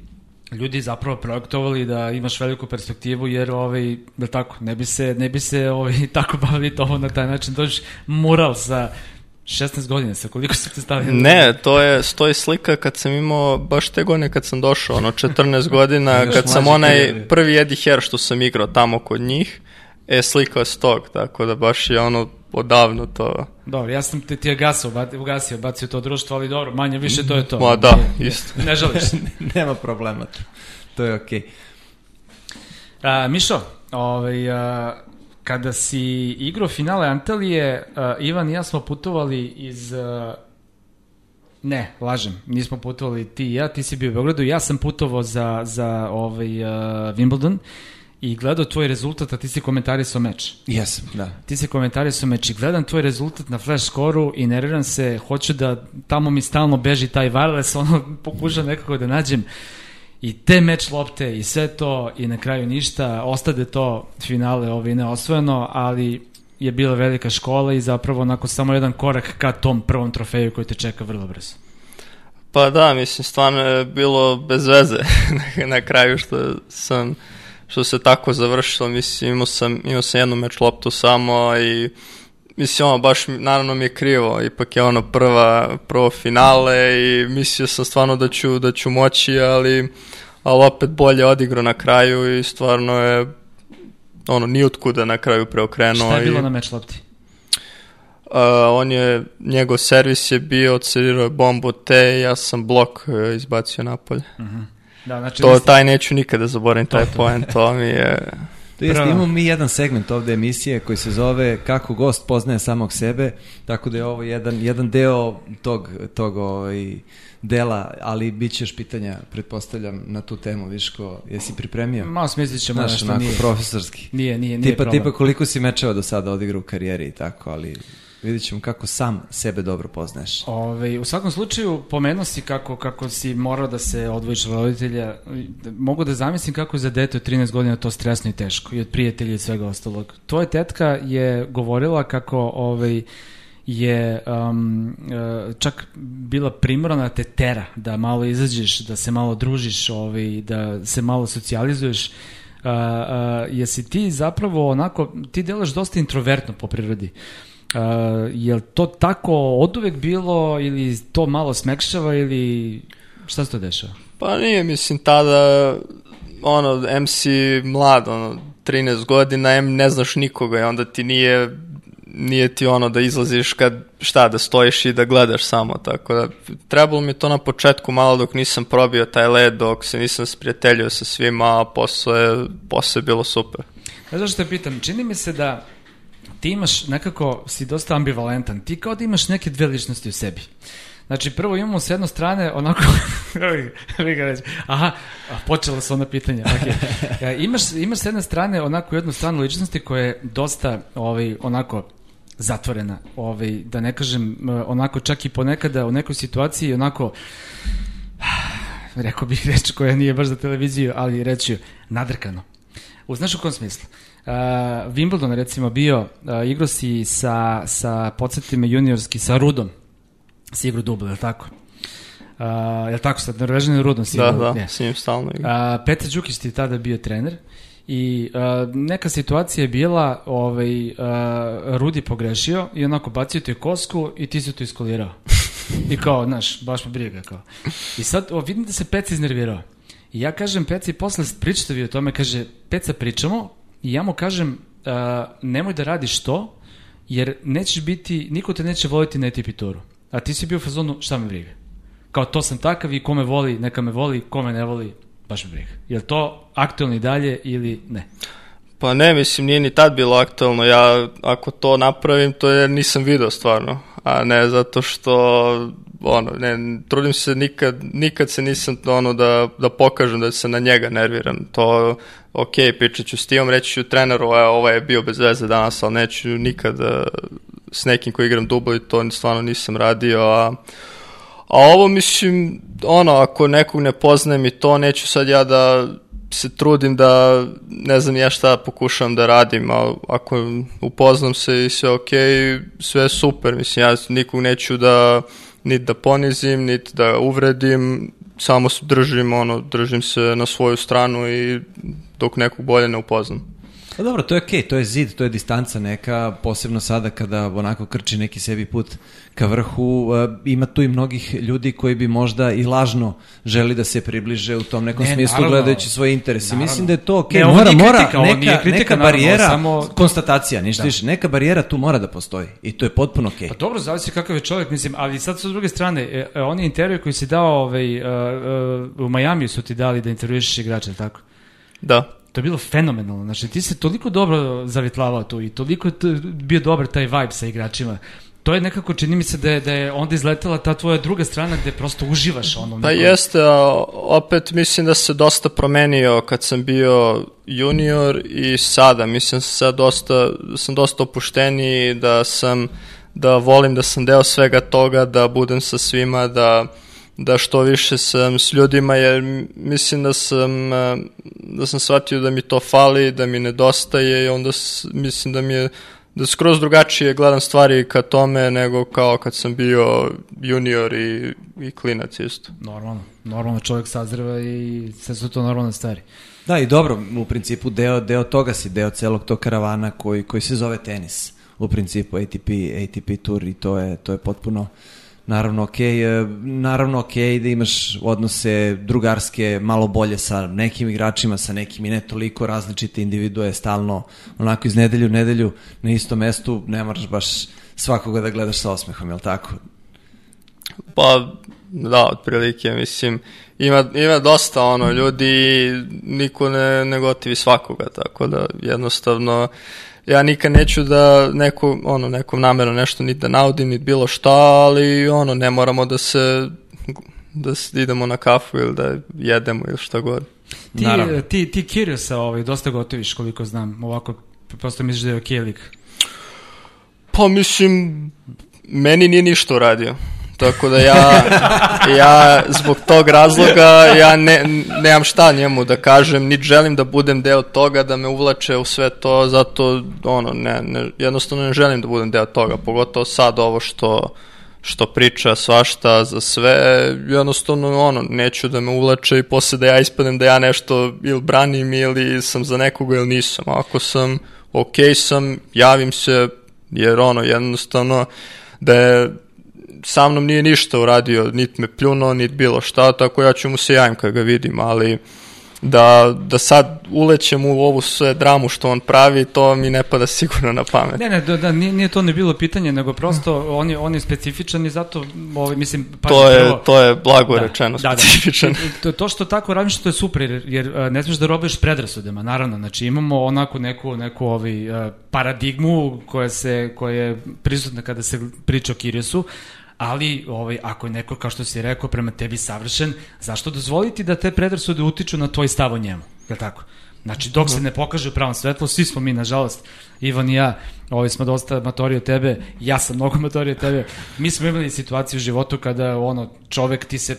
ljudi zapravo projektovali da imaš veliku perspektivu jer ovaj da tako ne bi se ne bi se ovaj [laughs] tako bavili to na taj način. Dođeš mural sa 16 godina sa koliko se te stavili Ne, to je, stoji slika kad sam imao, baš te godine kad sam došao, ono, 14 [laughs] godina, kad sam onaj prvi Eddie Hare što sam igrao tamo kod njih, e, slika je s tog, tako da baš je ono odavno to, Dobro, ja sam te ti ba- ugasio, bacio to društvo, ali dobro, manje više to je to. Ma da, Nije- isto. Ne žališ se. [laughs] Nema problema, to, to je okej. A, Mišo, ovaj, a, kada si igrao finale Antalije, a, Ivan i ja smo putovali iz... a, ne, lažem, nismo putovali ti i ja, ti si bio u Beogradu, ja sam putovao za, za ovaj, a, Wimbledon i gledao tvoj rezultat, a ti si komentarisao meč. Jesam, da. Ti si komentarisao meč i gledam tvoj rezultat na flash skoru i nerviram se, hoću da tamo mi stalno beži taj wireless, [laughs] ono pokušam nekako da nađem i te meč lopte i sve to i na kraju ništa, ostade to finale ovi neosvojeno, ali je bila velika škola i zapravo onako samo jedan korak ka tom prvom trofeju koji te čeka vrlo brzo. Pa da, mislim, stvarno je bilo bez veze [laughs] na kraju što sam što se tako završilo, mislim, imao sam, imao sam jednu meč loptu samo i mislim, ono, baš, naravno mi je krivo, ipak je ono prva, prvo finale i mislio sam stvarno da ću, da ću moći, ali, ali opet bolje odigrao na kraju i stvarno je ono, nijutkuda na kraju preokrenuo. Šta je bilo i, na meč lopti? Uh, on je, njegov servis je bio, odserirao je bombu te, ja sam blok uh, izbacio napolje. Uh -huh. Da, znači, To, taj neću nikada zaboravim, taj poen, to mi je... [laughs] To jest, imamo mi jedan segment ovde emisije koji se zove Kako gost poznaje samog sebe, tako da je ovo jedan, jedan deo tog, tog ovaj, dela, ali bit će još pitanja, pretpostavljam, na tu temu, Viško, jesi pripremio? Malo smislit ćemo Znaš, nešto, onako, nije. profesorski. Nije, nije, nije tipa, problem. tipa koliko si mečeva do sada odigrao u karijeri i tako, ali vidjet ćemo kako sam sebe dobro poznaješ. Ove, u svakom slučaju, pomenuo si kako, kako si morao da se odvojiš od roditelja. Mogu da zamislim kako je za dete od 13 godina to stresno i teško, i od prijatelja i svega ostalog. Tvoja tetka je govorila kako ovaj, je um, uh, čak bila primorana te tera, da malo izađeš, da se malo družiš, ovaj, da se malo socijalizuješ. Uh, uh, jesi ti zapravo onako, ti delaš dosta introvertno po prirodi. Uh, je li to tako od uvek bilo ili to malo smekšava ili šta se to dešava? Pa nije, mislim, tada, ono, MC mlad, ono, 13 godina, em ne znaš nikoga i onda ti nije, nije ti ono da izlaziš kad, šta, da stojiš i da gledaš samo, tako da trebalo mi to na početku malo dok nisam probio taj led, dok se nisam sprijateljio sa svima, a posle, posle je bilo super. Ja zašto te pitam, čini mi se da ti imaš nekako, si dosta ambivalentan, ti kao da imaš neke dve ličnosti u sebi. Znači, prvo imamo s jedne strane onako, [laughs] vi ga reći, aha, počela su ona pitanja, okay. ja, [laughs] imaš, imaš s jedne strane onako jednu stranu ličnosti koja je dosta ovaj, onako zatvorena, ovaj, da ne kažem onako čak i ponekada u nekoj situaciji onako [sighs] rekao bih reč koja nije baš za televiziju, ali reći nadrkano. U znaš u kom smislu? Uh, Wimbledon recimo bio, uh, igrao si sa, sa podsjetima juniorski, sa Rudom, si igrao dubl, je li tako? Uh, je li tako, sa Norvežanim Rudom si da, igrao? Da, da, s njim stalno igrao. Uh, Petar Đukić ti je tada bio trener i uh, neka situacija je bila, ovaj, uh, Rudi pogrešio i onako bacio ti kosku i ti si to iskolirao. I kao, znaš, baš me briga, kao. I sad, o, vidim da se Peca iznervirao. I ja kažem Peci, posle pričate vi o tome, kaže, Peca pričamo, i ja mu kažem, uh, nemoj da radiš to, jer nećeš biti, niko te neće voliti na etipituru. A ti si bio u fazonu, šta me briga? Kao to sam takav i kome voli, neka me voli, kome ne voli, baš me briga. Je li to aktualno i dalje ili ne? Pa ne, mislim, nije ni tad bilo aktualno. Ja, ako to napravim, to je nisam video stvarno. A ne zato što, ono, ne, trudim se nikad, nikad se nisam, ono, da, da pokažem da se na njega nerviram. To, ok, pričat ću s timom, reći ću treneru, e, ovo je bio bez veze danas, ali neću nikad s nekim koji igram dublo i to stvarno nisam radio, a A ovo mislim, ono, ako nekog ne poznajem i to, neću sad ja da se trudim da ne znam ja šta pokušavam da radim, ali ako upoznam se i sve ok, sve super, mislim, ja nikog neću da niti da ponizim, niti da uvredim, samo držim, ono, držim se na svoju stranu i dok nekog bolje ne upoznam. Pa dobro, to je okej, okay, to je zid, to je distanca neka, posebno sada kada onako krči neki sebi put ka vrhu, uh, ima tu i mnogih ljudi koji bi možda i lažno želi da se približe u tom nekom ne, smislu naravno, gledajući svoje interese. Naravno. Mislim da je to okej, okay. mora, mora kritika, neka, kritika, neka barijera, naravno, samo... konstatacija, ništa da. više, neka barijera tu mora da postoji i to je potpuno okej. Okay. Pa dobro, zavisi kakav je čovjek, mislim, ali sad sa druge strane, e, e, oni intervju koji si dao ovaj, uh, uh, u Majamiju su ti dali da intervjuišeš igrača, tako? Da. To je bilo fenomenalno. Znači, ti se toliko dobro zavitlavao tu i toliko bio dobar taj vibe sa igračima. to je nekako, čini mi se da je, da je onda izletela ta tvoja druga strana gde prosto uživaš ono. Pa neko- jeste, a opet mislim da se dosta promenio kad sam bio junior i sada. Mislim da sad dosta, da sam dosta opušteniji, da sam da volim da sam deo svega toga, da budem sa svima, da da što više sam s ljudima jer mislim da sam e, da sam shvatio da mi to fali, da mi nedostaje i onda mislim da mi je da skroz drugačije gledam stvari ka tome nego kao kad sam bio junior i, i klinac isto. Normalno, normalno čovjek sazreva i sve su to normalne stvari. Da, i dobro, u principu deo, deo toga si, deo celog tog karavana koji, koji se zove tenis. U principu ATP, ATP tour i to je, to je potpuno naravno okej, e, naravno okej da imaš odnose drugarske malo bolje sa nekim igračima, sa nekim i ne toliko različite individue stalno onako iz nedelju u nedelju na istom mestu, ne moraš baš svakoga da gledaš sa osmehom, jel tako? Pa, da, otprilike, mislim, ima, ima dosta ono, ljudi niko ne, ne gotivi svakoga, tako da jednostavno ja nikad neću da neko, ono, nekom namerno nešto ni da naudim, ni bilo šta, ali ono, ne moramo da se da se idemo na kafu ili da jedemo ili šta god. Ti, Naravno. ti, ti Kiriosa ovaj, dosta gotoviš koliko znam, ovako prosto misliš da je okej lik. Pa mislim, meni nije ništa uradio. Tako da ja, ja zbog tog razloga ja ne, nemam šta njemu da kažem, niti želim da budem deo toga, da me uvlače u sve to, zato ono, ne, ne, jednostavno ne želim da budem deo toga, pogotovo sad ovo što, što priča svašta za sve, jednostavno ono, neću da me uvlače i posle da ja ispadem da ja nešto ili branim ili sam za nekoga ili nisam. Ako sam ok sam, javim se, jer ono, jednostavno da je sa mnom nije ništa uradio, niti me pljuno, niti bilo šta, tako ja ću mu se javim kad ga vidim, ali da, da sad ulećem u ovu sve dramu što on pravi, to mi ne pada [laughs] sigurno na pamet. Ne, ne, da, da nije, nije to ne bilo pitanje, nego prosto on je, on je specifičan i zato, ovaj, mislim, pazi, to, je, prvo- to je blago Da, rečeno, da, da. specifičan. [laughs] To, to što tako radiš, to je super, jer, jer a, ne smiješ da robuješ predrasudama, naravno. Znači, imamo onako neku, neku ovaj, a, paradigmu koja, se, koja je prisutna kada se priča o Kiriosu, ali ovaj, ako je neko, kao što si rekao, prema tebi savršen, zašto dozvoliti da te predrasude utiču na tvoj stav o njemu? Je tako? Znači, dok se ne pokaže u pravom svetlu, svi smo mi, nažalost, Ivan i ja, ovaj smo dosta matori od tebe, ja sam mnogo matori od tebe, mi smo imali situaciju u životu kada ono, čovek ti se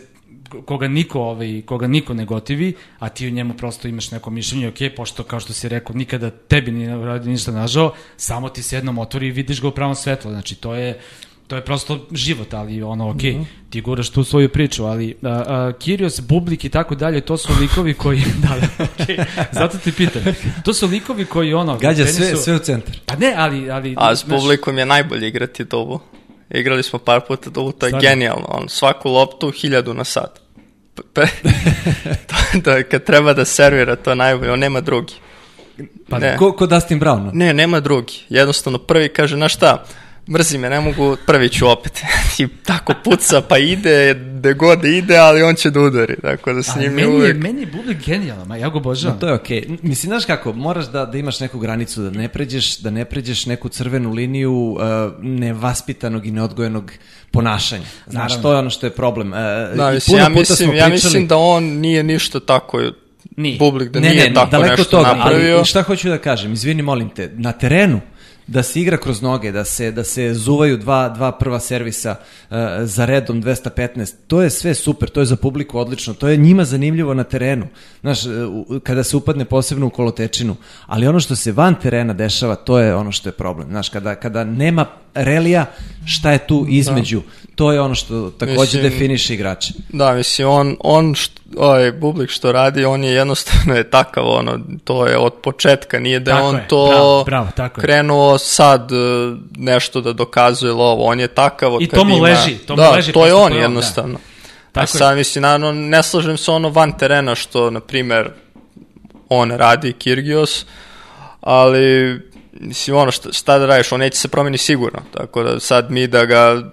koga niko ovaj koga niko ne gotivi, a ti u njemu prosto imaš neko mišljenje, ok, pošto kao što si rekao, nikada tebi nije uradio ništa nažao, samo ti se jednom otvori i vidiš ga u pravom svetlu. Znači to je to je prosto život, ali ono, ok, ti guraš tu svoju priču, ali a, a, Kirios, Bublik i tako dalje, to su likovi koji, [laughs] da, da, [laughs] ok, zato ti pitam, to su likovi koji ono, Gađa sve, tenisu- sve u centar. Pa ne, ali, ali A s znaš, publikom je najbolje igrati dubu. Igrali smo par puta dubu, to je Stvarno? genijalno. On, svaku loptu hiljadu na sat. Pe- [laughs] to, to, je kad treba da servira, to je najbolje. On nema drugi. Pa ne. Ko, ko Dustin Brown? Ne, nema drugi. Jednostavno prvi kaže, na šta, mrzi me, ne mogu, prvi ću opet. [laughs] I tako puca, pa ide, gde god ide, ali on će da udari. Tako da s ali njim je meni, je, uvek... meni je Bublik genijalan, ma ja ga No, obožavam. to je okej. Mislim, znaš kako, moraš da, da imaš neku granicu, da ne pređeš, da ne pređeš neku crvenu liniju uh, nevaspitanog i neodgojenog ponašanja. Znaš, Naravno. to je ono što je problem. Uh, Da, mislim, ja, mislim, smo ja pričali- mislim da on nije ništa tako Nije. Bublik, da ne, nije ne, tako daleko nešto toga, napravio. ali šta hoću da kažem, izvini, molim te, na terenu, da se igra kroz noge, da se, da se zuvaju dva, dva prva servisa uh, za redom 215, to je sve super, to je za publiku odlično, to je njima zanimljivo na terenu, znaš, uh, kada se upadne posebno u kolotečinu, ali ono što se van terena dešava, to je ono što je problem, znaš, kada, kada nema relija, šta je tu između, to je ono što takođe Mislim- definiše igrače. Da, mislim, on, on št, ovaj, Bublik što radi, on je jednostavno je takav, ono, to je od početka, nije da je Tako on je, to bravo, bravo, tako je. krenuo sad e, nešto da dokazuje ili ovo, on je takav od I to mu ima... leži, to mu da, leži, to je on je on, jednostavno. Tako A je. sad, mislim, naravno, ne slažem se ono van terena što, na primer, on radi, Kirgios, ali mislim, ono, šta, šta da radiš, on neće se promeni sigurno, tako da sad mi da ga,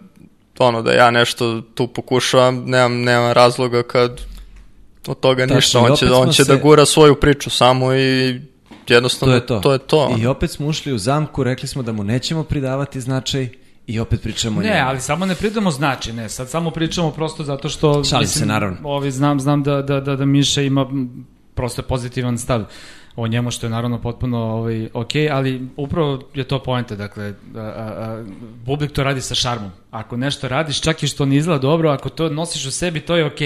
ono, da ja nešto tu pokušavam, nemam, nemam razloga kad od toga Tačno, ništa, on će, on će se- da gura svoju priču samo i To jednostavno je to. to, je to. I opet smo ušli u zamku, rekli smo da mu nećemo pridavati značaj I opet pričamo o Ne, njemu. ali samo ne pridamo znači, ne, sad samo pričamo prosto zato što... Šalim se, naravno. Ovi, znam, znam da, da, da, da Miša ima prosto pozitivan stav o njemu, što je naravno potpuno ovaj, ok, ali upravo je to poenta, dakle, a, a, a, Bublik to radi sa šarmom. Ako nešto radiš, čak i što ne izgleda dobro, ako to nosiš u sebi, to je ok.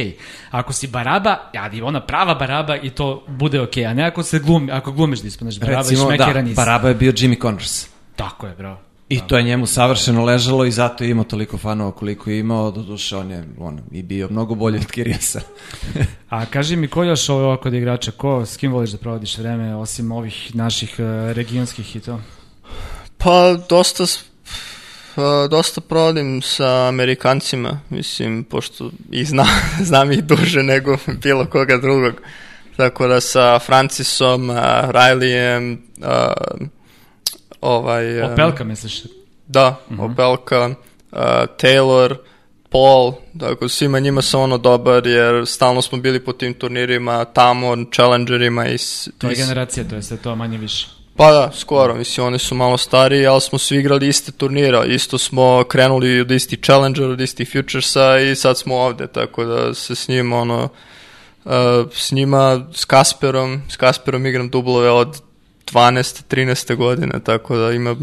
Ako si baraba, ali ona prava baraba i to bude ok, a ne ako se glumi, ako glumiš da ispaneš baraba Recimo, i šmekera da, nisi. Baraba je bio Jimmy Connors. Tako je, bravo. I to je njemu savršeno ležalo i zato je imao toliko fanova koliko je imao, doduše on je on, i bio mnogo bolji od Kirijasa. [laughs] A kaži mi, ko još ovo ovako od igrača, ko, s kim voliš da provodiš vreme, osim ovih naših uh, regionskih i to? Pa, dosta, a, dosta provodim sa Amerikancima, mislim, pošto ih znam, [laughs] znam ih duže nego bilo koga drugog. Tako da sa Francisom, a, Rileyem, a, ovaj... Opelka, misliš? Da, Opelka, uh, Taylor, Paul, tako svima njima sam ono dobar jer stalno smo bili po tim turnirima tamo, challengerima i... To je generacija, to je sve to manje više. Pa da, skoro, mislim, oni su malo stariji, ali smo svi igrali iste turnira, isto smo krenuli od istih Challenger, od istih Futuresa i sad smo ovde, tako da se s njim, ono, uh, s njima, s Kasperom, s Kasperom igram dublove od 12. 13. godine, tako da ima,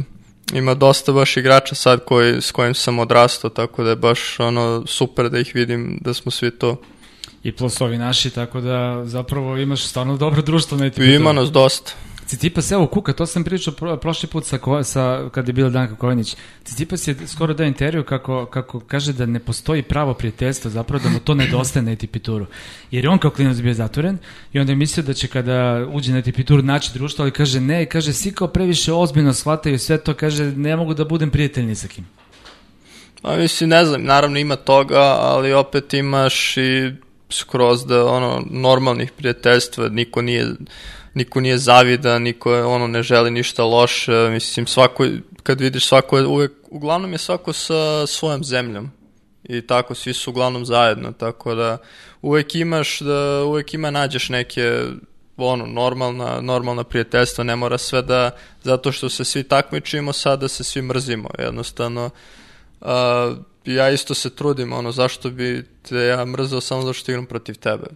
ima dosta baš igrača sad koji, s kojim sam odrastao, tako da je baš ono super da ih vidim, da smo svi to. I plus ovi naši, tako da zapravo imaš stvarno dobro društvo na etipetu. ima nas dosta. Cicipas, evo Kuka, to sam pričao pro, prošli put sa, sa kad je bila Danka Kovanić. Cicipas je skoro dao intervju kako, kako kaže da ne postoji pravo prijateljstvo, zapravo da mu to nedostaje na etipituru. Jer je on kao klinac bio zatvoren i onda je mislio da će kada uđe na etipituru naći društvo, ali kaže ne, kaže svi kao previše ozbiljno shvataju sve to, kaže ne mogu da budem prijatelj ni sa kim. Pa mislim, ne znam, naravno ima toga, ali opet imaš i skroz da ono normalnih prijateljstva, niko nije niko nije zavidan, niko ono ne želi ništa loše, mislim svako kad vidiš svako je uvek uglavnom je svako sa svojom zemljom. I tako svi su uglavnom zajedno, tako da uvek imaš da uvek ima nađeš neke ono normalna normalna prijateljstva, ne mora sve da zato što se svi takmičimo sad da se svi mrzimo, jednostavno Uh, ja isto se trudim, ono, zašto bi te ja mrzao samo zato što igram protiv tebe.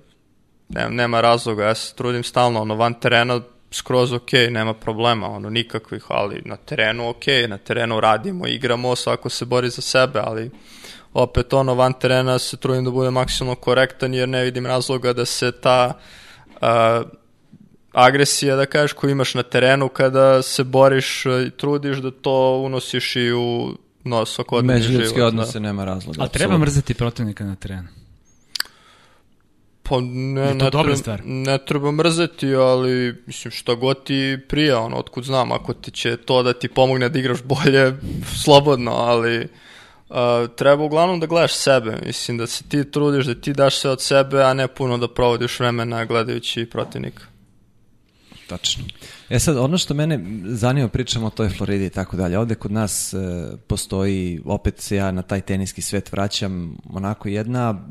Nema, nema razloga, ja se trudim stalno, ono, van terena skroz ok, nema problema, ono, nikakvih, ali na terenu ok, na terenu radimo, igramo, svako se bori za sebe, ali opet ono, van terena se trudim da bude maksimalno korektan, jer ne vidim razloga da se ta uh, agresija, da kažeš, koju imaš na terenu kada se boriš i trudiš da to unosiš i u no, svakodnevni život. Međuljudske da. odnose nema razloga. A treba mrzeti protivnika na terenu. Pa ne, ne, dobra treba, ne treba mrzeti, ali mislim šta god ti prija, ono, otkud znam, ako ti će to da ti pomogne da igraš bolje, slobodno, ali uh, treba uglavnom da gledaš sebe, mislim da se ti trudiš, da ti daš sve od sebe, a ne puno da provodiš vremena gledajući protivnika. Tačno. E sad, ono što mene zanima, pričamo o toj Floridi i tako dalje. Ovde kod nas e, postoji, opet se ja na taj teniski svet vraćam, onako jedna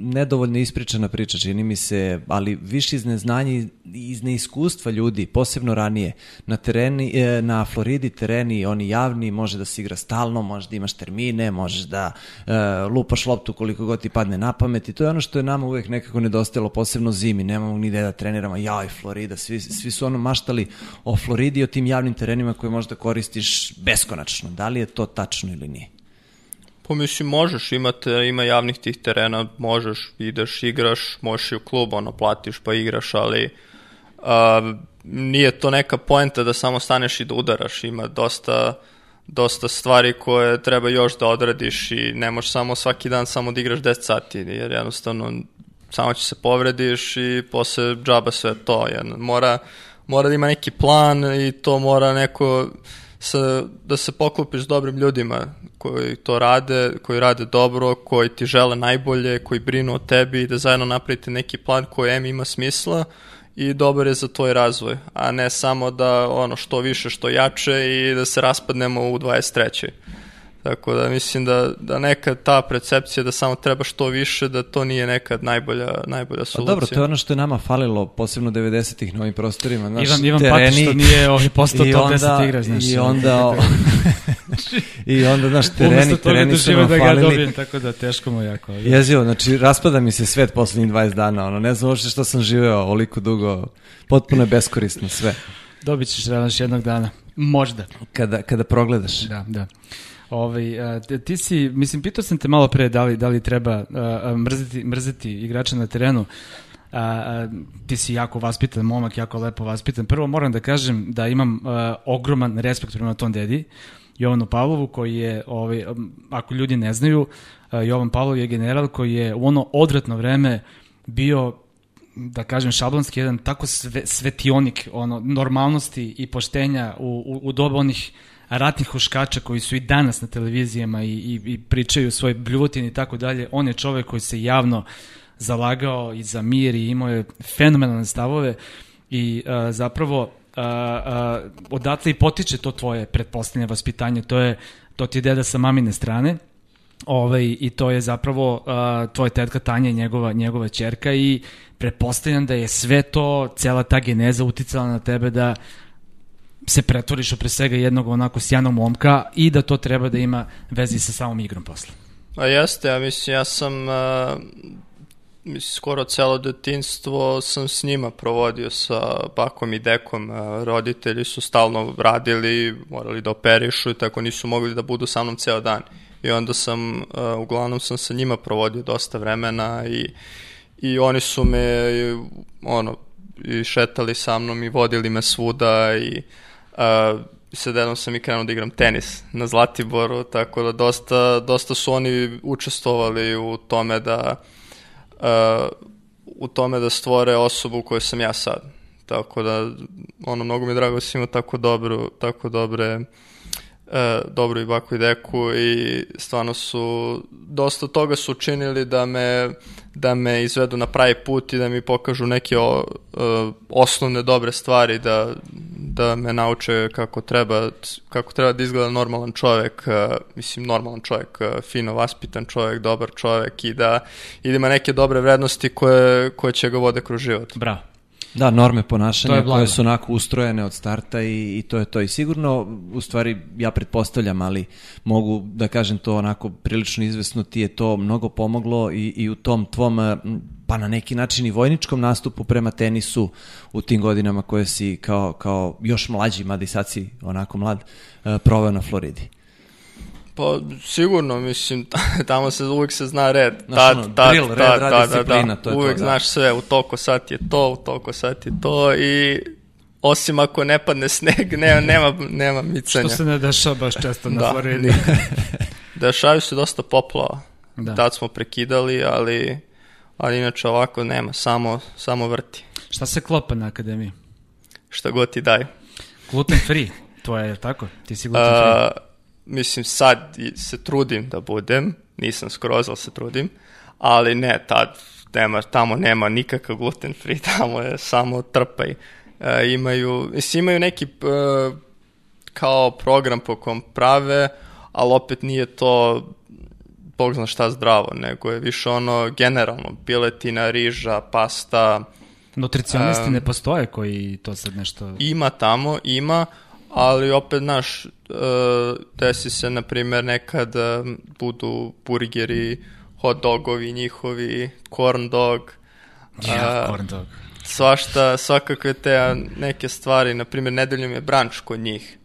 nedovoljno ispričana priča, čini mi se, ali više iz neznanja i iz neiskustva ljudi, posebno ranije. Na, tereni, e, na Floridi tereni, oni javni, može da se igra stalno, može da imaš termine, možeš da e, lupaš loptu koliko god ti padne na pamet i to je ono što je nama uvek nekako nedostajalo, posebno zimi, nemamo ni gde da treniramo, jaj, Florida, svi, svi su ono maštali o Floridi i o tim javnim terenima koje možda koristiš beskonačno. Da li je to tačno ili nije? Pa mislim, možeš, imate, ima javnih tih terena, možeš, ideš, igraš, možeš i u klub, ono, platiš pa igraš, ali a, nije to neka poenta da samo staneš i da udaraš, ima dosta dosta stvari koje treba još da odradiš i ne možeš samo svaki dan samo da igraš 10 sati, jer jednostavno samo će se povrediš i posle džaba sve to. Jedno, mora, mora da ima neki plan i to mora neko sa, da se poklopiš s dobrim ljudima koji to rade, koji rade dobro, koji ti žele najbolje, koji brinu o tebi i da zajedno napravite neki plan koji em ima smisla i dobar je za tvoj razvoj, a ne samo da ono što više, što jače i da se raspadnemo u 23. Tako da mislim da, da nekad ta percepcija da samo treba što više, da to nije nekad najbolja, najbolja Pa solucija. dobro, to je ono što je nama falilo, posebno 90-ih na ovim prostorima. Znaš, Ivan, Ivan tereni, pati što nije ovaj postao top onda, 10 igrač, znaš. I onda, [laughs] I onda, znaš, tereni, Umesto tereni da su nam da ga falili. dobijem, tako da teško mu jako. Da. Jezivo, znači raspada mi se svet poslednjih 20 dana, ono, ne znam uopšte što sam živeo oliko dugo, potpuno je beskorisno sve. Dobit ćeš revanš jednog dana. Možda. Kada, kada progledaš. Da, da. Ovaj, ti- si, mislim, pitao sam te malo pre da li, da li treba a, mrziti, mrziti igrača na terenu. A, a, ti si jako vaspitan momak, jako lepo vaspitan. Prvo moram da kažem da imam a, ogroman respekt prema tom dedi, Jovanu Pavlovu, koji je, ovaj, ako ljudi ne znaju, Jovan Pavlov je general koji je u ono odvratno vreme bio da kažem šablonski jedan tako sve, svetionik ono normalnosti i poštenja u, u, u doba onih ratnih huškača koji su i danas na televizijama i, i, i pričaju svoje bljuvotine i tako dalje, on je čovek koji se javno zalagao i za mir i imao je fenomenalne stavove i a, zapravo a, a, odatle i potiče to tvoje pretpostavljanje vaspitanje, to je to ti je deda sa mamine strane, Ovaj, I to je zapravo uh, tvoj tetka Tanja, njegova, njegova čerka i pretpostavljam da je sve to, cela ta geneza uticala na tebe da se pretvoriš pre svega jednog onako sjajnog momka i da to treba da ima vezi sa samom igrom posle. A jeste, ja mislim, ja sam uh, mislim, skoro celo detinstvo sam s njima provodio sa bakom i dekom. Uh, roditelji su stalno radili, morali da operišu i tako nisu mogli da budu sa mnom ceo dan. I onda sam, uh, uglavnom sam sa njima provodio dosta vremena i, i oni su me, i, ono, i šetali sa mnom i vodili me svuda i uh, sa dedom sam i krenuo da igram tenis na Zlatiboru, tako da dosta, dosta su oni učestvovali u tome da uh, u tome da stvore osobu koju sam ja sad. Tako da, ono, mnogo mi je drago da si imao tako, dobru, tako dobre e, dobru i baku i deku i stvarno su dosta toga su učinili da me da me izvedu na pravi put i da mi pokažu neke o, e, osnovne dobre stvari da da me nauče kako treba kako treba da izgleda normalan čovek e, mislim normalan čovek e, fino vaspitan čovek dobar čovek i da i da ima neke dobre vrednosti koje koje će ga vode kroz život Bravo. Da, norme ponašanja koje su onako ustrojene od starta i, i to je to. I sigurno, u stvari, ja pretpostavljam, ali mogu da kažem to onako prilično izvesno, ti je to mnogo pomoglo i, i u tom tvom, eh, pa na neki način i vojničkom nastupu prema tenisu u tim godinama koje si kao, kao još mlađi, mada i sad si onako mlad, eh, proveo na Floridi. Pa sigurno, mislim, [laughs] tamo se uvek se zna red. Znaš, ono, drill, red, rad, disciplina, to je to, uvek da. znaš sve, u toliko sat je to, u toliko sat je to i osim ako ne padne sneg, nema, nema, nema micanja. Što se ne dešava baš često na Da. Floridi. [laughs] Dešavaju se dosta poplava. Da. Tad smo prekidali, ali, ali inače ovako nema, samo, samo vrti. Šta se klopa na akademiji? Šta god ti daju. Gluten free, to je tako? Ti si gluten free. A, mislim, sad se trudim da budem, nisam skroz, ali se trudim, ali ne, tad nema, tamo nema nikakav gluten free, [laughs] tamo je samo trpaj. E, imaju, mislim, imaju neki e, kao program po kom prave, ali opet nije to bog zna šta zdravo, nego je više ono generalno, piletina, riža, pasta, Nutricionisti um, ne postoje koji to sad nešto... Ima tamo, ima, ali opet, naš, desi se, na primjer, nekad uh, budu burgeri, hot dogovi njihovi, corn dog, Ja, a, corn dog. svašta, svakakve te neke stvari, na primjer, nedeljom je branč kod njih,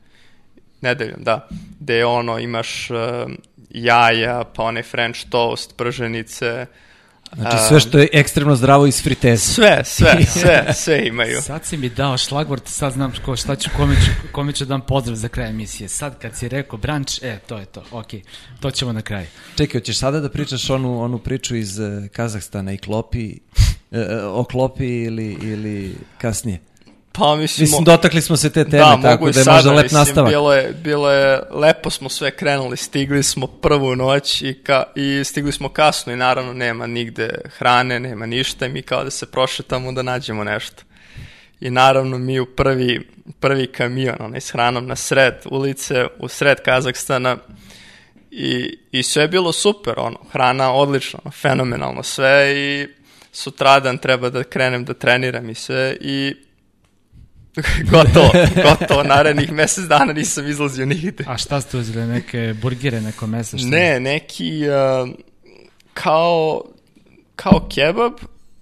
nedeljom, da, gde ono, imaš uh, jaja, pa onaj french toast, prženice, Znači sve što je ekstremno zdravo iz friteza. sve, sve, [laughs] sve, sve imaju. Sad si mi dao šlagvort, sad znam ko, šta ću, kome ću, kome ću dam pozdrav za kraj emisije. Sad kad si rekao branč, e, to je to, ok, to ćemo na kraju. Čekaj, hoćeš sada da pričaš onu, onu priču iz eh, Kazahstana i klopi, eh, o klopi ili, ili kasnije? Pa mislim, Mislim, dotakli smo se te teme, da, tako da je sada, možda lep mislim, nastavak. Bilo je, bilo je, lepo smo sve krenuli, stigli smo prvu noć i, ka, i stigli smo kasno i naravno nema nigde hrane, nema ništa i mi kao da se prošetamo da nađemo nešto. I naravno mi u prvi, prvi kamion, onaj s hranom na sred ulice, u sred Kazahstana i, i sve je bilo super, ono, hrana odlična, ono, fenomenalno sve i sutradan treba da krenem da treniram i sve i [laughs] gotovo, gotovo, narednih mesec dana nisam izlazio nigde. A šta ste uzeli, neke burgere, neko meso? Šta? Ne, neki uh, kao, kao kebab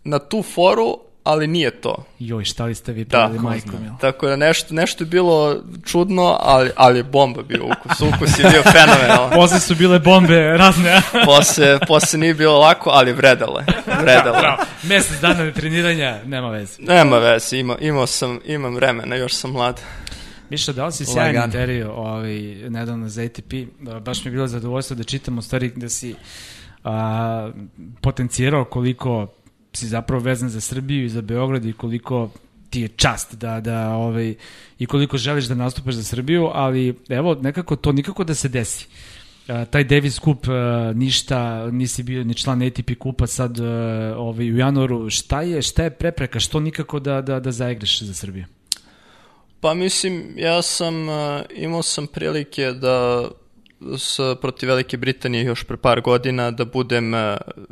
na tu foru, ali nije to. Joj, šta li ste vi Da, pravili majkom, jel? tako da nešto, nešto je bilo čudno, ali, ali je bomba bio ukus. Ukus je bio fenomenalan. [laughs] Posle su bile bombe razne? [laughs] Posle, posle nije bilo lako, ali vredalo je. Vredalo je. Bravo. Mesec dana treniranja, nema veze. Nema veze, ima, imao sam, imam vremena, još sam mlad. Miša, dao si sjajan Lagano. intervju ovaj, nedavno za ATP. Baš mi je bilo zadovoljstvo da čitam u stvari da si a, potencijirao koliko si zapravo vezan za Srbiju i za Beograd i koliko ti je čast da, da ovaj, i koliko želiš da nastupaš za Srbiju, ali evo, nekako to nikako da se desi. A, taj Davis Cup a, ništa, nisi bio ni član ATP kupa sad a, ovaj, u januaru. Šta je, šta je prepreka? Što nikako da, da, da zaigraš za Srbiju? Pa mislim, ja sam, uh, imao sam prilike da s, protiv Velike Britanije još pre par godina da budem, uh,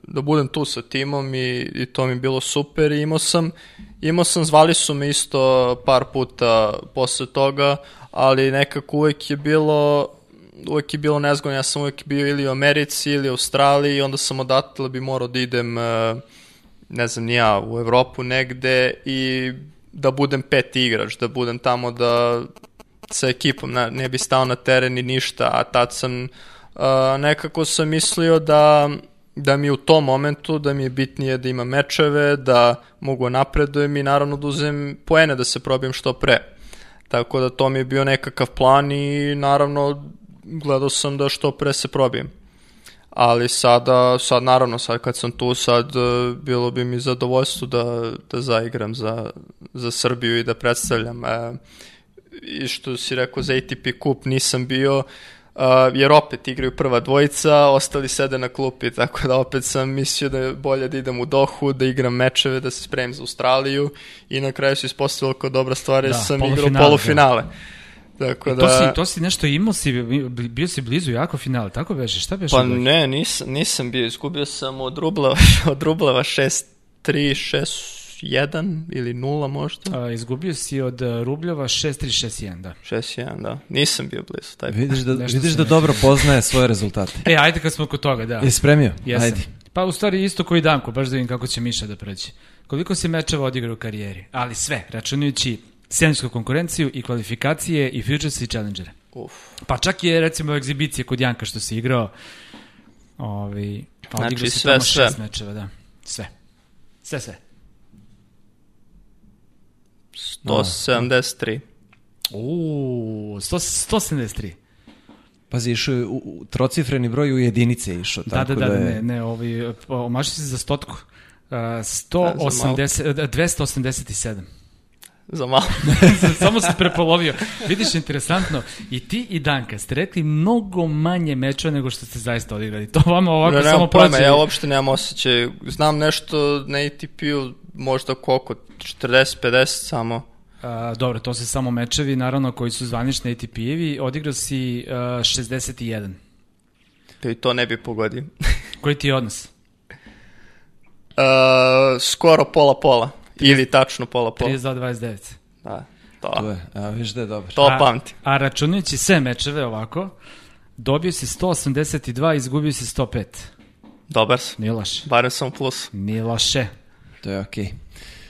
da budem tu sa timom i, i to mi bilo super. I imao sam, imao sam, zvali su me isto par puta posle toga, ali nekako uvek je bilo uvek je bilo nezgodno, ja sam uvek bio ili u Americi ili u Australiji i onda sam odatle bi morao da idem uh, ne znam ja, u Evropu negde i da budem peti igrač, da budem tamo da sa ekipom ne, ne bi stao na teren i ništa, a tad sam uh, nekako sam mislio da da mi u tom momentu, da mi je bitnije da imam mečeve, da mogu napredujem i naravno da uzem poene da se probijem što pre. Tako da to mi je bio nekakav plan i naravno gledao sam da što pre se probijem. Ali sada, sad naravno, sad kad sam tu, sad e, bilo bi mi zadovoljstvo da, da zaigram za, za Srbiju i da predstavljam. E, I što si rekao za ATP kup nisam bio, uh, jer opet igraju prva dvojica, ostali sede na klupi, tako da opet sam mislio da je bolje da idem u Dohu, da igram mečeve, da se spremim za Australiju i na kraju se ispostavilo kao dobra stvar, jer Da, sam igrao polufinale. Tako da... To si, to si nešto imao, si, bio si blizu jako finale, tako beže, šta beže? Pa ne, nisam, nisam bio, izgubio sam od Rubleva, [laughs] od Rubleva 6-3, 6-1 ili 0 možda. A, izgubio si od uh, Rubljova 6-3-6-1, da. 6-1, da. Nisam bio blizu. Taj. Vidiš da, Nešto vidiš da dobro poznaje svoje rezultate. E, ajde kad smo kod toga, da. Jesi spremio? Jesam. Ajde. Pa u stvari isto koji Danko, baš da vidim kako će Miša da prođe. Koliko si mečeva odigrao u karijeri? Ali sve, računajući sjeničku konkurenciju i kvalifikacije i Futures i Challengere. Uf. Pa čak je recimo egzibicije kod Janka što si igrao. Ovi, pa Znači, odigrao si sve, tamo sve. šest mečeva, da. Sve. Sve, sve. 173. Uuu, 100, 173. Pazi, išao je u, u trocifreni broj u jedinice je išao. Da, tako da, da, je... ne, ne, ovi, omašio si za stotku. Uh, 180, 287. Za malo. [laughs] Samo se prepolovio. Vidiš, interesantno, i ti i Danka ste rekli mnogo manje mečeva nego što ste zaista odigrali. To vama ovako ne, samo prođe. ja uopšte nemam osjećaj. Znam nešto na ATP-u, možda koliko, 40-50 samo. A, dobro, to su samo mečevi, naravno, koji su zvanični ATP-evi. Odigrao si uh, 61. I to ne bi pogodio. [laughs] Koji ti je odnos? Uh, skoro pola-pola. Ili tačno pola-pola. 32-29. Da, To to, je, a, viš da je dobar. to A- pamtim. A računajući sve mečeve ovako, dobio si 182, izgubio si 105. Dobar sam. Nije loše. Barem sam u plusu. Nije loše. To je okej.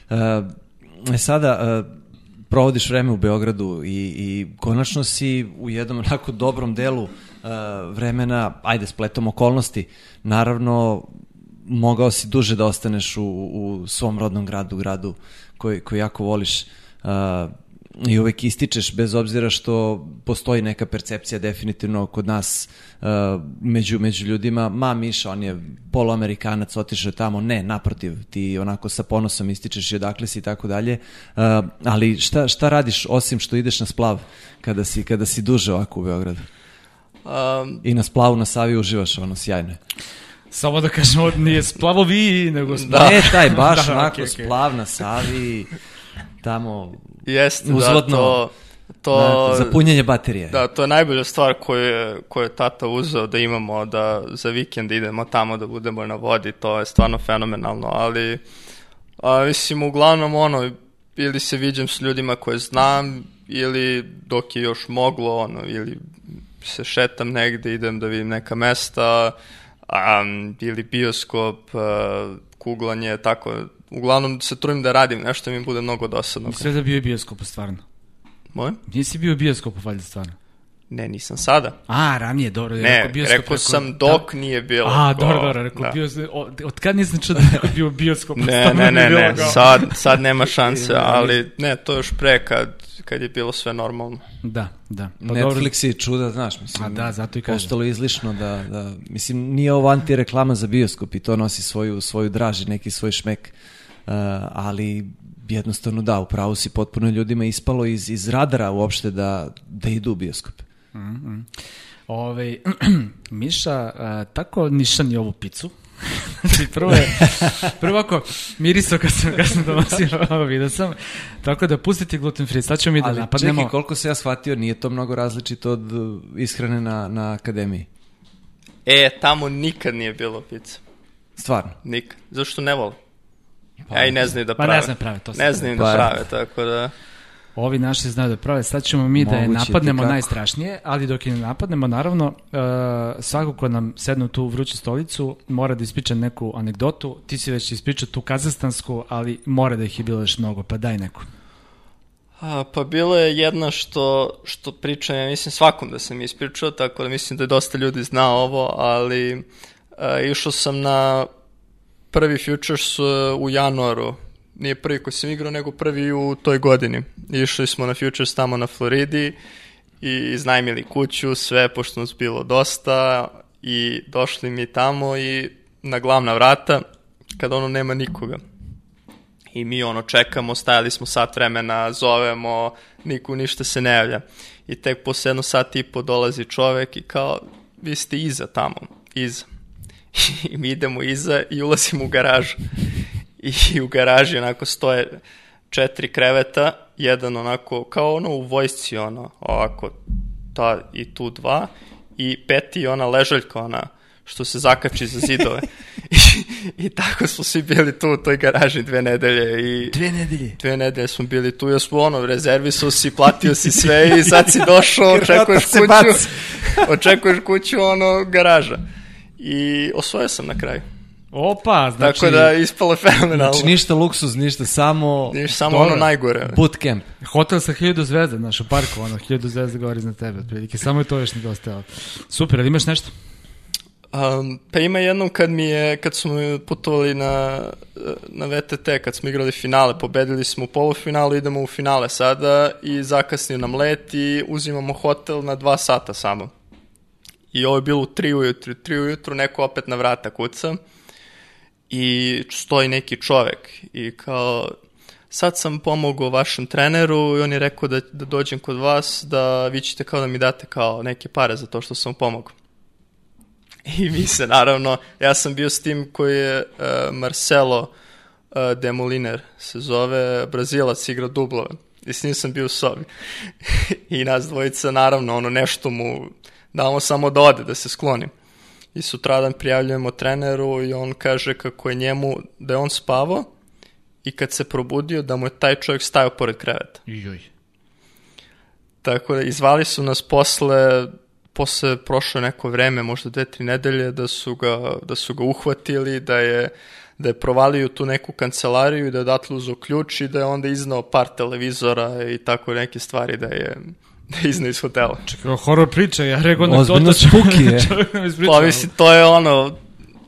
Okay. E, sada, e, provodiš vreme u Beogradu i, i konačno si u jednom onako dobrom delu e, vremena, ajde, spletom okolnosti, naravno mogao si duže da ostaneš u, u svom rodnom gradu, gradu koji, koji jako voliš. E, i uvek ističeš bez obzira što postoji neka percepcija definitivno kod nas uh, među, među ljudima, ma Miša, on je poluamerikanac, otišao tamo, ne, naprotiv, ti onako sa ponosom ističeš i odakle si i tako dalje, uh, ali šta, šta radiš osim što ideš na splav kada si, kada si duže ovako u Beogradu? Um, I na splavu na Savi uživaš, ono, sjajno je. Samo da kažemo, nije splavovi, nego Da. splavo... Ne, taj baš [laughs] Da, onako okej, okej. splav na Savi, tamo, jeste Uzvodno. da to... To, znate, za punjenje baterije. Da, to je najbolja stvar koju je, koju je tata uzeo da imamo, da za vikend idemo tamo da budemo na vodi, to je stvarno fenomenalno, ali a, mislim, uglavnom ono, ili se viđam s ljudima koje znam, ili dok je još moglo, ono, ili se šetam negde, idem da vidim neka mesta, um, ili bioskop, uh, kuglanje, tako. Uglavnom se trudim da radim nešto mi bude mnogo dosadno. I sve da bio bioskop, stvarno. Moj? Nisi bio bioskop, valjda, stvarno. Ne, nisam sada. A, ranije, dobro. Ne, rekao, bioskop, rekao sam dok nije bilo. A, dobro, dobro, rekao, da. bioskop, od, od kad nisam čuo da neko bio bioskop? Ne, ne, ne, ne, sad, sad nema šanse, [laughs] ali ne, to je još pre kad, kad je bilo sve normalno. Da, da. Pa Netflix je čuda, znaš, mislim. A da, zato i kažem. Postalo je izlišno da, da, mislim, nije ovo antireklama za bioskop i to nosi svoju, svoju draži, neki svoj šmek, uh, ali jednostavno da, upravo si potpuno ljudima ispalo iz, iz radara uopšte da, da idu u bioskop. Ove, [clears throat] Miša, a, tako nišan je ovu picu. [laughs] Znači, prvo je, prvo ako mirisao kad sam, kad sam donosio [laughs] ovo vidio sam, tako da pustiti gluten free, sad ćemo mi da Ali napadnemo. čekaj, koliko se ja shvatio, nije to mnogo različito od uh, ishrane na, na akademiji. E, tamo nikad nije bilo pizza. Stvarno. Nikad. Zašto ne vole? Pa, Ja i ne znaju da Pa ne prave. znaju prave, to Ne znaju da Pa, prave, tako da... Ovi naši znaju da prave, sad ćemo mi da je Moguće napadnemo najstrašnije, ali dok je ne napadnemo, naravno, uh, svako ko nam sedne u tu vruću stolicu mora da ispriča neku anegdotu, ti si već ispričao tu kazastansku, ali mora da ih je bilo još mnogo, pa daj neku. A, pa bilo je jedna što, što pričam, ja mislim svakom da sam ispričao, tako da mislim da je dosta ljudi zna ovo, ali a, išao sam na prvi Futures uh, u januaru, nije prvi koji sam igrao, nego prvi u toj godini. Išli smo na Futures tamo na Floridi i iznajmili kuću, sve, pošto nas bilo dosta i došli mi tamo i na glavna vrata, kada ono nema nikoga. I mi ono čekamo, stajali smo sat vremena, zovemo, niko ništa se ne javlja. I tek posle jedno sat i po dolazi čovek i kao, vi ste iza tamo, iza. I [laughs] mi idemo iza i ulazimo u garažu. I u garaži onako stoje četiri kreveta, jedan onako, kao ono u vojsci, ono, ovako, ta i tu dva, i peti ona ležaljka, ona, što se zakači za zidove. I, [laughs] [laughs] I tako smo svi bili tu u toj garaži dve nedelje i Dve nedelje. dve nedelje smo bili tu, ja smo ono, rezervisao si, platio si sve i sad si došao, očekuješ kuću, očekuješ kuću, ono, garaža. I osvojio sam na kraju. Opa, znači... Tako da ispalo je fenomenalno. Znači ništa luksuz, ništa, samo Niš, samo Dobro. ono najgore. bootcamp. Hotel sa 1000 zvezda, znaš, u parku, ono, 1000 zvezda govori iznad tebe, otprilike, samo je to još nedostajalo. Super, ali imaš nešto? Um, pa ima jednom kad mi je, kad smo putovali na, na VTT, kad smo igrali finale, pobedili smo u polufinalu, idemo u finale sada i zakasnio nam let i uzimamo hotel na dva sata samo. I ovo je bilo u tri ujutru, tri ujutru neko opet na vrata kuca i stoji neki čovek i kao sad sam pomogao vašem treneru i on je rekao da, da dođem kod vas da vi ćete kao da mi date kao neke pare za to što sam pomogao. I mi se naravno, ja sam bio s tim koji je uh, Marcelo uh, Demoliner se zove, Brazilac igra dublove. I s njim sam bio u sobi. [laughs] I nas dvojica naravno ono nešto mu damo samo da ode, da se skloni. I sutradan prijavljujemo treneru i on kaže kako je njemu, da je on spavao i kad se probudio da mu je taj čovjek stajao pored kreveta. Joj. Tako da izvali su nas posle posle prošlo neko vreme, možda dve, tri nedelje, da su ga, da su ga uhvatili, da je, da je provalio tu neku kancelariju i da je odatle uzao ključ i da je onda iznao par televizora i tako neke stvari da je, [laughs] da je iznao iz hotela. Čekaj, horor priča, ja rekao na Ozbiljno spooky je. [laughs] Čovjek nam ispričao. Pa mislim, to je ono,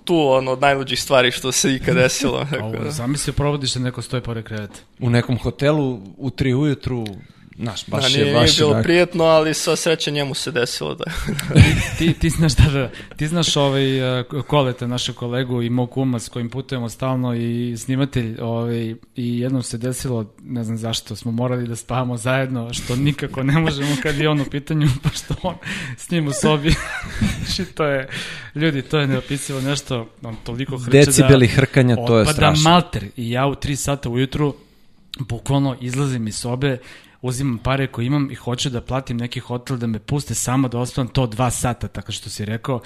tu ono od najluđih stvari što se ikad desilo. [laughs] Tako Ovo, da. zamisli, provodiš se neko stoji pored kreveta. U nekom hotelu u tri ujutru, znaš, Da, baš nije, je, nije baš je bilo onako- prijetno, ali sva sreća njemu se desilo da... [laughs] ti, ti znaš da, da ti znaš ovaj uh, kolete našeg kolegu i mog kuma s kojim putujemo stalno i snimatelj ovaj i jednom se desilo ne znam zašto smo morali da spavamo zajedno što nikako ne možemo kad je on u pitanju [laughs] pošto on s njim u sobi. [laughs] Znači to je ljudi to je neopisivo nešto on toliko hrče Decibeli da hrkanja, to je strašno. malter. I ja u 3 sata ujutru bukvalno izlazim iz sobe uzimam pare koje imam i hoću da platim neki hotel da me puste samo da ostavam to dva sata, tako što si rekao.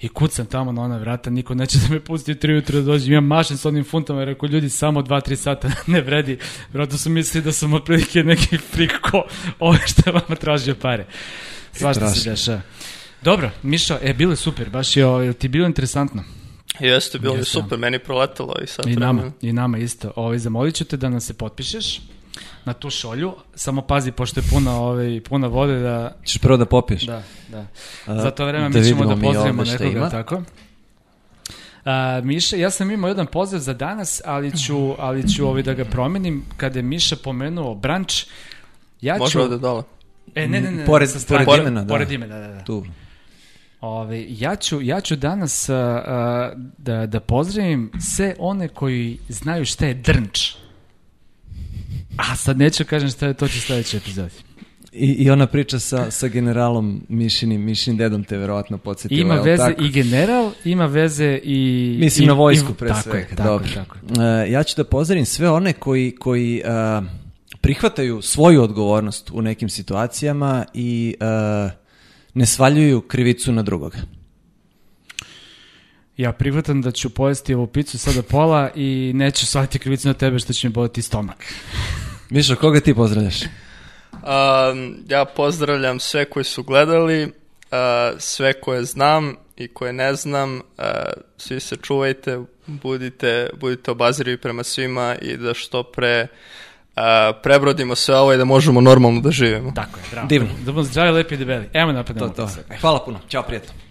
I kucam tamo na ona vrata, niko neće da me pusti u tri jutra da dođem. Imam mašin sa onim funtama, rekao ljudi samo dva, tri sata [laughs] ne vredi. Vjerojatno su mislili da sam otprilike neki frik ko ove što je vama tražio pare. Svašta se dešava. Dobro, Mišo, e, bilo je super, baš je, o, ti bilo interesantno. Jeste, bilo mi Jeste. super, meni proletelo i sad I nama, vremena. i nama isto. Ovaj, zamolit ću te da nam se potpišeš na tu šolju, samo pazi, pošto je puna, ovaj, puna vode, da... Ćeš prvo da popiješ. Da, da. A, Za to vreme da mi ćemo da pozdravimo nekoga, ima. tako? A, Miša, ja sam imao jedan pozdrav za danas, ali ću, ali ću ovaj da ga promenim. Kada je Miša pomenuo branč, ja ću... Može ovde dole. E, ne, ne, ne, Pored- sa strane. pored imena, da. Pored imena, da, da. Tu. Ove, ja, ću, ja ću danas a, a, da, da pozdravim sve one koji znaju šta je drnč. A sad neću kažem šta je to će sledeći epizodi. I, I ona priča sa, sa generalom Mišinim, Mišinim dedom te verovatno podsjetila. Ima veze tako? i general, ima veze i... Mislim i, na vojsku pre tako svega. Je, tako, Dobro. je, tako. je. E, ja ću da pozdravim sve one koji, koji e, prihvataju svoju odgovornost u nekim situacijama i e, ne svaljuju krivicu na drugoga. Ja prihvatam da ću pojesti ovu picu sada pola i neću shvatiti krivicu na tebe što će mi boliti stomak. Mišo, koga ti pozdravljaš? A, ja pozdravljam sve koji su gledali, a, sve koje znam i koje ne znam. A, svi se čuvajte, budite, budite obazirivi prema svima i da što pre a, prebrodimo sve ovo i da možemo normalno da živimo. Tako je, bravo. Divno. Da budemo zdravi, lepi i debeli. Evo napad To, to. Hvala puno. Ćao, prijatno.